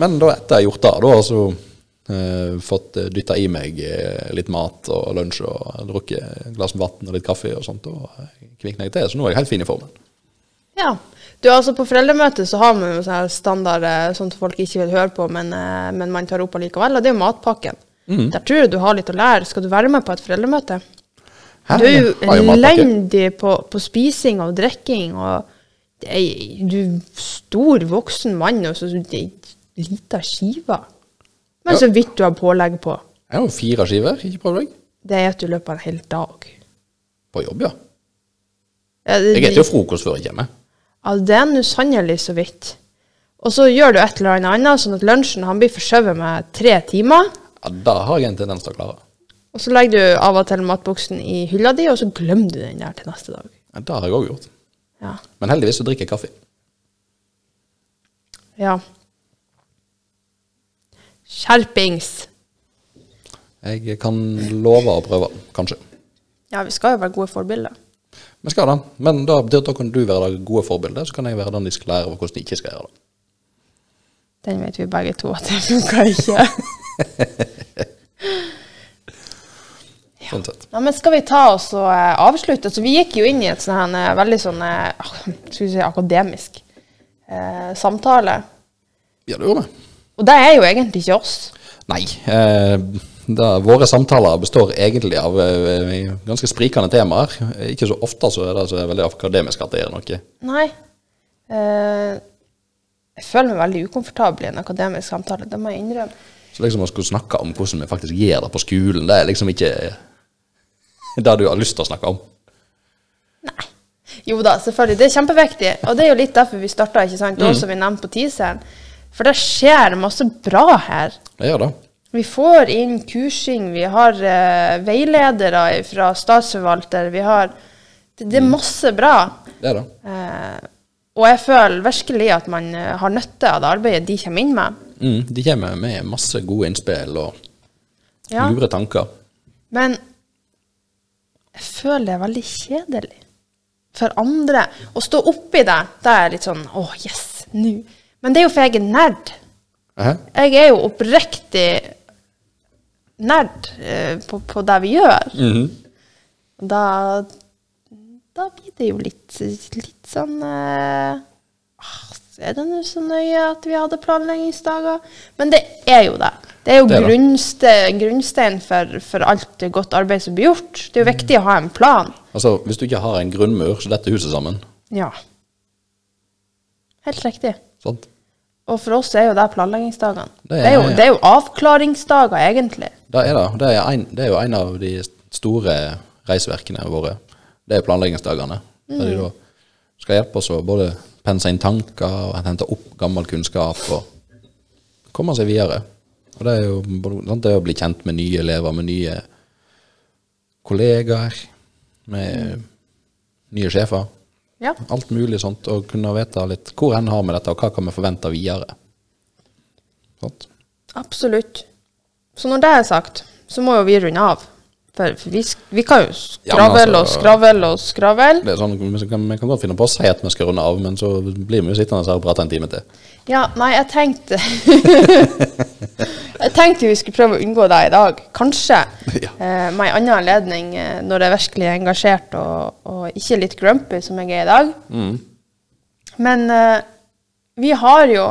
men da etter jeg har gjort det, da, så eh, fått dytta i meg eh, litt mat og lunsj og drukket et glass vann og litt kaffe og sånt, og kvikna jeg til. Så nå er jeg helt fin i formen. ja. Du, altså På foreldremøte så har man jo sånne her standard eh, sånn at folk ikke vil høre på, men, eh, men man tar opp allikevel, og det er jo matpakken. Der tror jeg du har litt å lære. Skal du være med på et foreldremøte? Hæ? Du er jo elendig på, på spising og drikking, og er, du er stor voksen mann, og så det er lita skive. Men Ja. så vidt du har pålegg på. Jeg har jo fire skiver, ikke deg? Det er at du løper en hel dag. På jobb, ja. Ja, det, Jeg spiser jo frokost før jeg kommer. Ja, det er nå sannelig så vidt. Og så gjør du et eller annet annet, sånn at lunsjen han blir forskjøvet med tre timer. Ja, Da har jeg en tendens til å klare. Og så legger du av og til matboksen i hylla di, og så glemmer du den der til neste dag. Ja, det har jeg òg gjort. Ja. Men heldigvis så drikker jeg kaffe. ja. Skjerpings. Jeg kan love å prøve, kanskje. Ja, vi skal jo være gode forbilder. Vi skal det. Men da da kan du være det gode forbildet, så kan jeg være den de skal lære hvordan de ikke skal gjøre det. Den vet vi begge to at det funka ikke. sånn sett. Ja, men skal vi ta oss og eh, avslutte? Så vi gikk jo inn i et sånn eh, veldig sånn eh, si, akademisk eh, samtale. Ja, det gjorde vi. Og det er jo egentlig ikke oss. Nei. Eh, da, våre samtaler består egentlig av eh, ganske sprikende temaer. Ikke så ofte så er det så veldig akademisk at det er noe. Nei. Eh, jeg føler meg veldig ukomfortabel i en akademisk samtale, det må jeg innrømme. Så liksom å skulle snakke om hvordan vi faktisk gjør det på skolen, det er liksom ikke det du har lyst til å snakke om. Nei. Jo da, selvfølgelig. Det er kjempeviktig. Og det er jo litt derfor vi starta, ikke sant, Mm. som vi nevnte på teaseren. For det skjer masse bra her. Det gjør det. Vi får inn kursing, vi har uh, veiledere fra statsforvalter, vi har Det, det er masse bra. Det er det. Uh, og jeg føler virkelig at man eh, har nytte av det arbeidet de kommer inn med. Mm, de kommer med masse gode innspill og Ja. lure tanker. Men jeg føler det er veldig kjedelig for andre. Å stå oppi det, Da er jeg litt sånn åh, yes, nå. Men det er jo for jeg er nerd. Jeg er jo oppriktig nerd eh, på, på det vi gjør. Mhm. Da, da blir det jo litt, litt sånn eh, ah, Er det nå så nøye at vi hadde planleggingsdager? Men det er jo det. Det er jo Det er grunnste, grunnstein for, for alt godt arbeid som blir gjort. Det er jo viktig å ha en plan. Altså, hvis du ikke har en grunnmur, så detter huset sammen. Ja. Helt riktig. Sant? Og for oss er jo det planleggingsdagene. Det Det det er jo avklaringsdager, egentlig. Det er det. Det er, en, det er jo en av de store reisverkene våre. Det er planleggingsdagene. Der de da skal hjelpe oss å både pense inn tanker hente opp gammel kunnskap og komme seg videre. Og det er jo sant, det er å bli kjent med nye elever, med nye kollegaer, med nye sjefer. Ja. Alt mulig sånt. Og kunne vite litt hvor hen har vi dette, og hva kan vi forvente videre. Sånt. Absolutt. Så når det er sagt, så må jo vi runde av. For, vi, vi kan jo Ja, altså, og skravle og skravle. Det er sånn, vi, kan, vi kan godt finne på å si at vi skal runde av, men så blir vi jo sittende her og prate en time til. Ja, nei, jeg tenkte Jeg tenkte vi skulle prøve å unngå det i dag. Kanskje Ja. eh, med en annen anledning eh, når jeg virkelig er engasjert og, og ikke litt grumpy som jeg er i dag. Mm. Men eh, vi har jo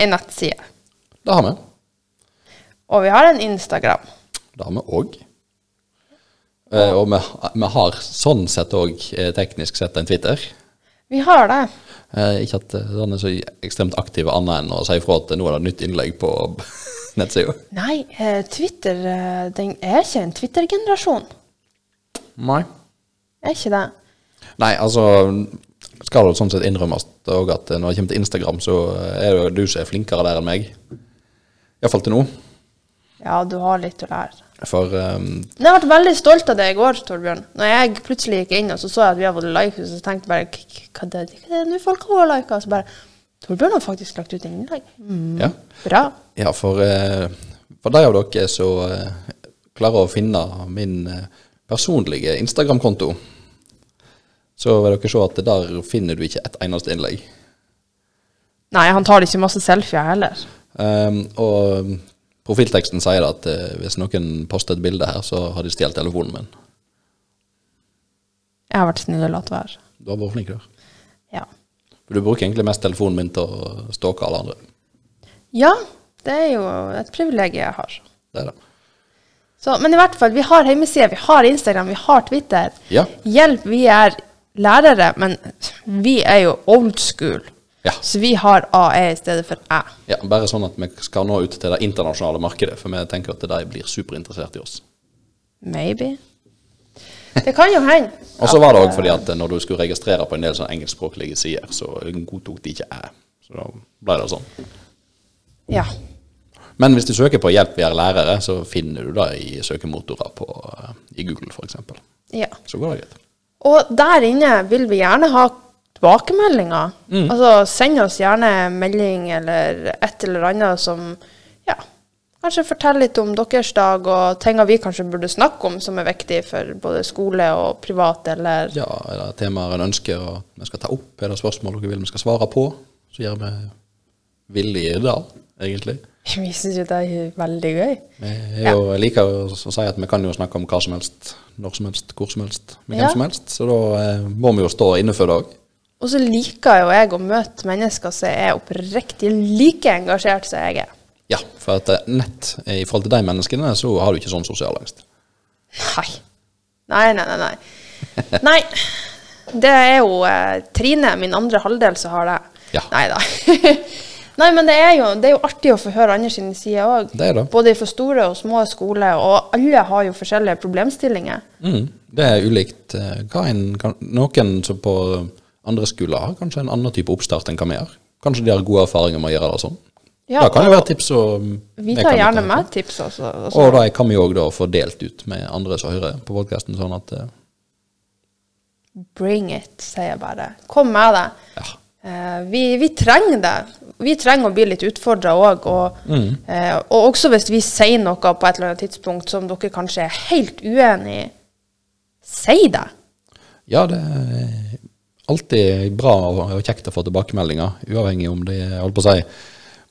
en nettside, Det har vi. og vi har en Instagram. Det har vi òg. Eh, og vi, vi har sånn sett òg teknisk sett en Twitter. Vi har det. Eh, ikke at eh, den er så ekstremt aktiv annet enn å si ifra at nå er det nytt innlegg på nettsida. Nei, eh, Twitter eh, den er ikke en Twitter-generasjon. Nei. Er ikke det? Nei, altså skal det sånn sett innrømmes òg at når det kommer til Instagram, så er det du som er flinkere der enn meg. Iallfall til nå. Ja, du har litt å lære. For um, jeg ble veldig stolt av det i går, Torbjørn. Når jeg plutselig gikk inn og så så jeg at vi har fått like, så tenkte jeg bare "K- k- Hva er det hva er det nå folk har lika? Så bare Torbjørn har faktisk lagt ut innlegg. Mm, ja. bra. Ja, for, uh, for de av dere som uh, klarer å finne min uh, personlige Instagram-konto, så vil dere se at der finner du ikke et eneste innlegg. Nei, han tar ikke masse selfier heller. Um, og profilteksten sier at eh, hvis noen poster et bilde her, så har de stjålet telefonen min. Jeg har vært snill og latt være. Du har vært flink der. Ja. For du bruker egentlig mest telefonen min til å stalke alle andre. ja, det er jo et privilegium jeg har. Det er det. Så, men i hvert fall, vi har hjemmeside, vi har Instagram, vi har Twitter. Ja. Hjelp, vi er lærere, men vi er jo old school. Ja. Så vi har AE i stedet for æ. ja. Bare sånn at vi skal nå ut til det internasjonale markedet, for vi tenker at de blir superinteressert i oss. Maybe. Det kan jo hende. Og så var det òg fordi at når du skulle registrere på en del sånn engelskspråklige sider, så godtok de ikke æ. Så da ble det sånn. Ja. Men hvis du søker på 'hjelp, vi er lærere', så finner du det i søkemotorer på, eh, i Google f.eks. ja. Så går det greit. Og der inne vil vi gjerne ha tilbakemeldinger. Mm. Altså send oss gjerne melding eller et eller annet som ja, kanskje forteller litt om deres dag og ting vi kanskje burde snakke om som er viktig for både skole og privat, eller Ja, er det temaer en ønsker og vi skal ta opp? Er det spørsmål dere vil vi skal svare på? Så gjør vi villig i det. egentlig. Vi syns jo det er veldig gøy. Er jo, jeg liker å si at vi kan jo snakke om hva som helst, når som helst, hvor som helst, med hvem Ja. som helst. Så da eh, må vi jo stå inne for det òg. Og så liker jo jeg å møte mennesker som er oppriktig like engasjert som jeg er. Ja, for at eh, nett eh, i forhold til de menneskene, så har du ikke sånn sosial angst. Nei. Nei, nei, nei. Nei. nei. Det er jo eh, Trine, min andre halvdel, som har det. Ja. Nei da. nei, men det er, jo, det er jo artig å få høre andre sine sider òg. Både for store og små skoler, og alle har jo forskjellige problemstillinger. Mm, det er ulikt. eh, Hva en, kan, noen som på andre skoler har kanskje en annen type oppstart enn hva vi har. Kanskje de har gode erfaringer med å gjøre det sånn. Ja, det kan jo være tips og Vi tar gjerne med tips også. også. Og da kan vi òg få delt ut med andre som hører på podkasten, sånn at uh, Bring it, sier jeg bare. Kom med det. Ja. Uh, vi, vi trenger det. Vi trenger å bli litt utfordra òg. Og, eh, og også hvis vi sier noe på et eller annet tidspunkt som dere kanskje er helt uenig i, si det. Ja, det alltid bra og kjekt å få tilbakemeldinger, uavhengig om de holdt på å si,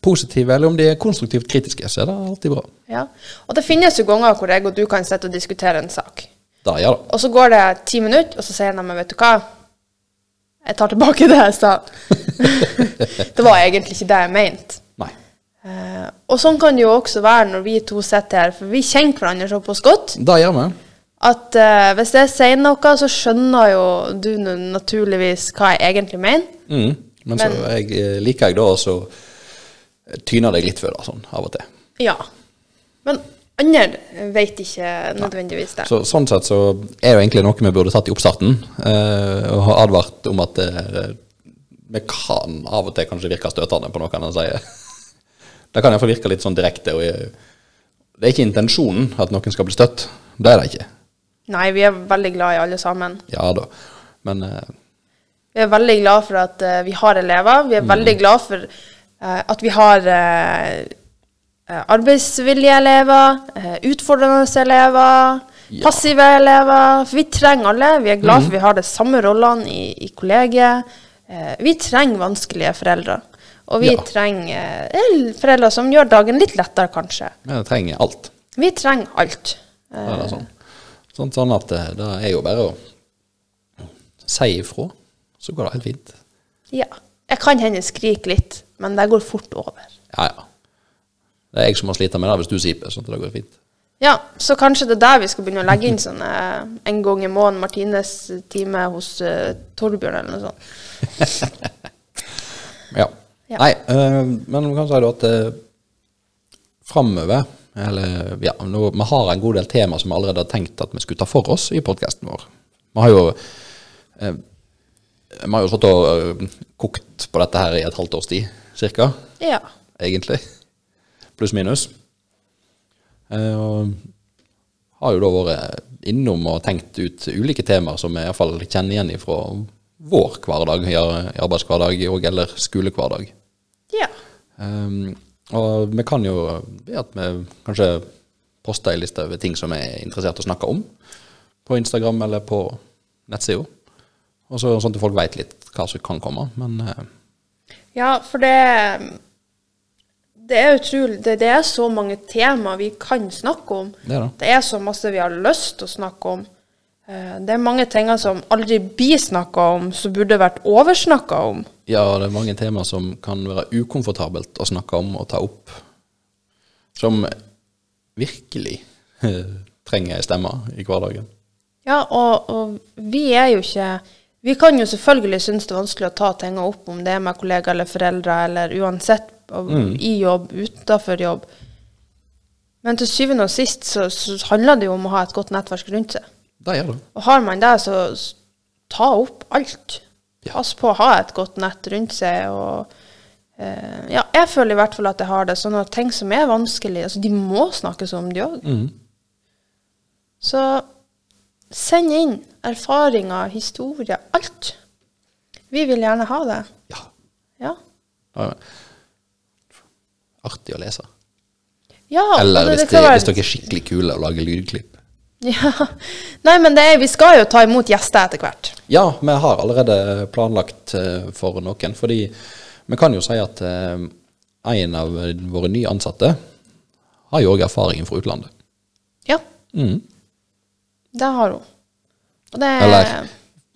positive eller om de er konstruktivt kritiske. Så er det alltid bra. Ja. Og det finnes jo ganger hvor jeg og du kan sitte og diskutere en sak. Da gjør det. Og så går det ti minutter, og så sier de men vet du hva? Jeg tar tilbake det jeg sa. det var egentlig ikke det jeg mente. Nei. Eh, og sånn kan det jo også være når vi to sitter her, for vi kjenner hverandre såpass godt Da gjør vi. At uh, hvis jeg sier noe, så skjønner jo du naturligvis hva jeg egentlig mener. Mm. Men, så jeg, eh, liker jeg da også tyner deg litt for det, sånn av og til. Ja. Men andre vet ikke nødvendigvis det. Så, sånn sett så er det egentlig noe vi burde tatt i oppstarten, uh, og har advart om at uh, vi kan av og til kanskje virke støtende på noe han sier. Det kan iallfall virke litt sånn direkte. og Det er ikke intensjonen at noen skal bli støtt. Det er det ikke. Nei, vi er veldig glad i alle sammen. Ja da. Men eh, Vi er veldig glad for at eh, vi har elever. Vi er veldig glad for eh, at vi har eh, eh, arbeidsvillige elever, eh, utfordrende elever, Ja. passive elever. For vi trenger alle. Vi er glad for vi har de samme rollene i, i kollegiet. Eh, vi trenger vanskelige foreldre. Og vi Ja. trenger eh, foreldre som gjør dagen litt lettere, kanskje. vi trenger alt. Vi trenger alt. Det er sånn. Sånn, sånn at eh, det er jo bare å si ifra, så går det helt fint. Ja. Jeg kan hende skrike litt, men det går fort over. Ja, ja. Det er jeg som har slitt med det hvis du siper, sånn at det går fint. Ja, så kanskje det er der vi skal begynne å legge inn sånn eh, en gang i måneden Martines time hos uh, Torbjørn eller noe sånt. Ja. Ja. Nei, uh, men man kan si da at uh, framover eller, ja, nå, Vi har en god del tema som vi allerede har tenkt at vi skulle ta for oss i podkasten vår. Vi har jo eh, Vi har jo stått og, uh, kokt på dette her i et halvt års tid, cirka, Ja. egentlig. Pluss minus. Eh, og har jo da vært innom og tenkt ut ulike temaer som vi iallfall kjenner igjen fra vår hverdag, arbeidshverdag og eller skolehverdag. ja. Um, og vi kan jo be at vi kanskje poster ei liste over ting som vi er interessert i å snakke om, på Instagram eller på nettsida. Og så sånn at folk veit litt hva som kan komme. Men eh, Ja, for det Det er utrolig det, det er så mange tema vi kan snakke om. det er det. Er så masse vi har lyst til å snakke om. Eh, Det er mange ting som aldri blir snakka om, som burde vært oversnakka om. Ja, det er mange temaer som kan være ukomfortabelt å snakke om og ta opp. Som virkelig trenger ei stemme i hverdagen. Ja, og, og vi er jo ikke Vi kan jo selvfølgelig synes det er vanskelig å ta ting opp, om det er med kollegaer eller foreldre, eller uansett mm. i jobb, utenfor jobb. Men til syvende og sist så, så handler det jo om å ha et godt nettverk rundt seg. Det gjør det. Og har man det, så ta opp alt. Ja. Pass på å ha et godt nett rundt seg. og eh, ja, Jeg føler i hvert fall at jeg har det. Sånn at ting som er vanskelig, altså de må snakkes om, de òg. Mm. Så send inn erfaringer, historier, alt. Vi vil gjerne ha det. Ja. Ja. det artig å lese. ja Eller hvis, det- hvis, det være- hvis dere er skikkelig kule og lager lydklipp. Ja. Nei, men det er, vi skal jo ta imot gjester etter hvert. Ja, vi har allerede planlagt eh, for noen. Fordi vi kan jo si at eh, en av våre nye ansatte har jo òg erfaring fra utlandet. Ja, Mm. det har hun. Og det, Eller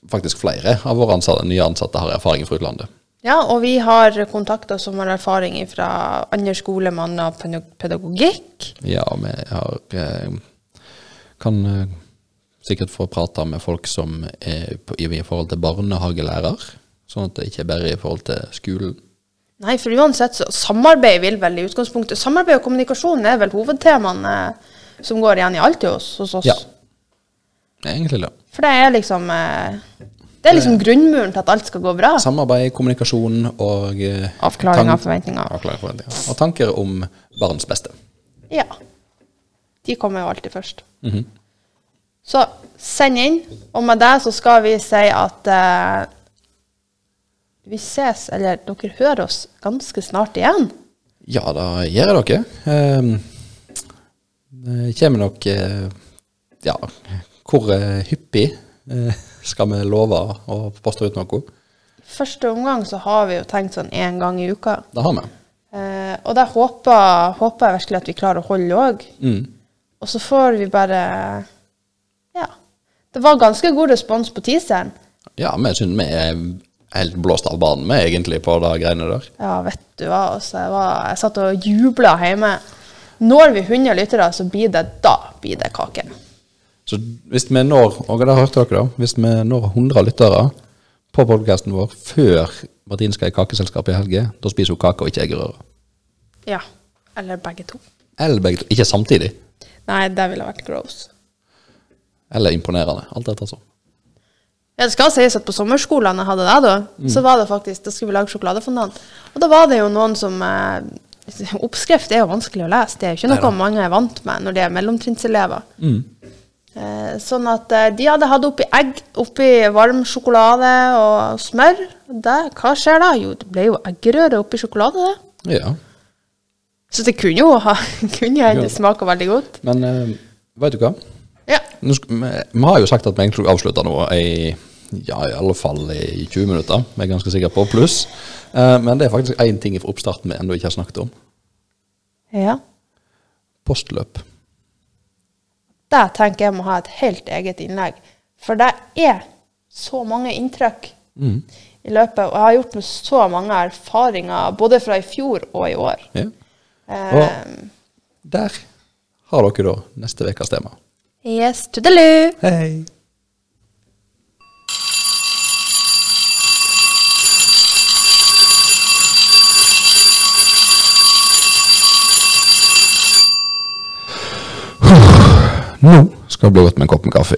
faktisk flere av våre ansatte, nye ansatte har erfaring fra utlandet. Ja, og vi har kontakter som har erfaring fra andre skoler med annen pedagogikk. Ja, vi har eh, Kan eh, sikkert få prata med folk som er på, i, i forhold til barnehagelærer, sånn at det ikke bare er i forhold til skolen. Nei, for uansett så samarbeid vil vel i utgangspunktet Samarbeid og kommunikasjon er vel hovedtemaene eh, som går igjen i alltid hos, hos oss. Ja. Egentlig det. For det er liksom eh, Det er liksom grunnmuren til at alt skal gå bra. Samarbeid, kommunikasjon og eh, Avklaring av forventninger. Avklaring av forventninger. Og tanker om barns beste. Ja. De kommer jo alltid først. Mhm. Så send inn, og med det så skal vi si at eh, vi ses, eller dere hører oss ganske snart igjen. Ja, da gjør jeg dere. Ehm, det kommer nok eh, Ja, hvor eh, hyppig eh, skal vi love å poste ut noe? Første omgang så har vi jo tenkt sånn én gang i uka. Det har vi. Eh, og det håper, håper jeg virkelig at vi klarer å holde òg. Mm. Og så får vi bare Ja. Det var ganske god respons på teaseren. Ja, vi syns vi er helt blåst av banen med, egentlig, på de greiene der. Ja, vet du hva. Altså, jeg, var, jeg satt og jubla hjemme. Når vi 100 lyttere, så blir det da blir det kake. Så hvis vi når og det hørte dere da, hvis vi når 100 lyttere på podkasten vår før Martin skal i kakeselskap i helge, da spiser hun kake og ikke eggerøre. Ja. Eller begge to. Eller begge to. Ikke samtidig. Nei, det ville vært gross. Eller imponerende. Alt etter sånn. Ja, det skal sies at på sommerskolen jeg hadde det, da, så var det faktisk, da skulle vi lage sjokoladefondant. Og da var det jo noen som eh, Oppskrift er jo vanskelig å lese. Det er jo ikke noe mange er vant med når de er mellomtrinnselever. Mm. Eh, sånn at eh, de hadde hatt oppi egg, oppi varm sjokolade og smør. Det, hva skjer da? Jo, det ble jo eggerøre oppi sjokolade, det. Ja. Så det kunne jo ha kunne hende Ja. smake veldig godt. Men uh, vet du hva? Ja. Nå vi, vi har jo sagt at vi egentlig avslutter nå i ja, i alle fall i 20 minutter. Vi er ganske sikre på pluss. Uh, men det er faktisk én ting fra oppstarten vi ennå ikke har snakket om. ja. Postløp. Det tenker jeg må ha et helt eget innlegg. For det er så mange inntrykk Mm. i løpet, og jeg har gjort med så mange erfaringer, både fra i fjor og i år. Ja. Eh, Der har dere da neste ukes tema. yes, toodaloo! Hei! Nå skal det bli godt med en kopp med kaffe.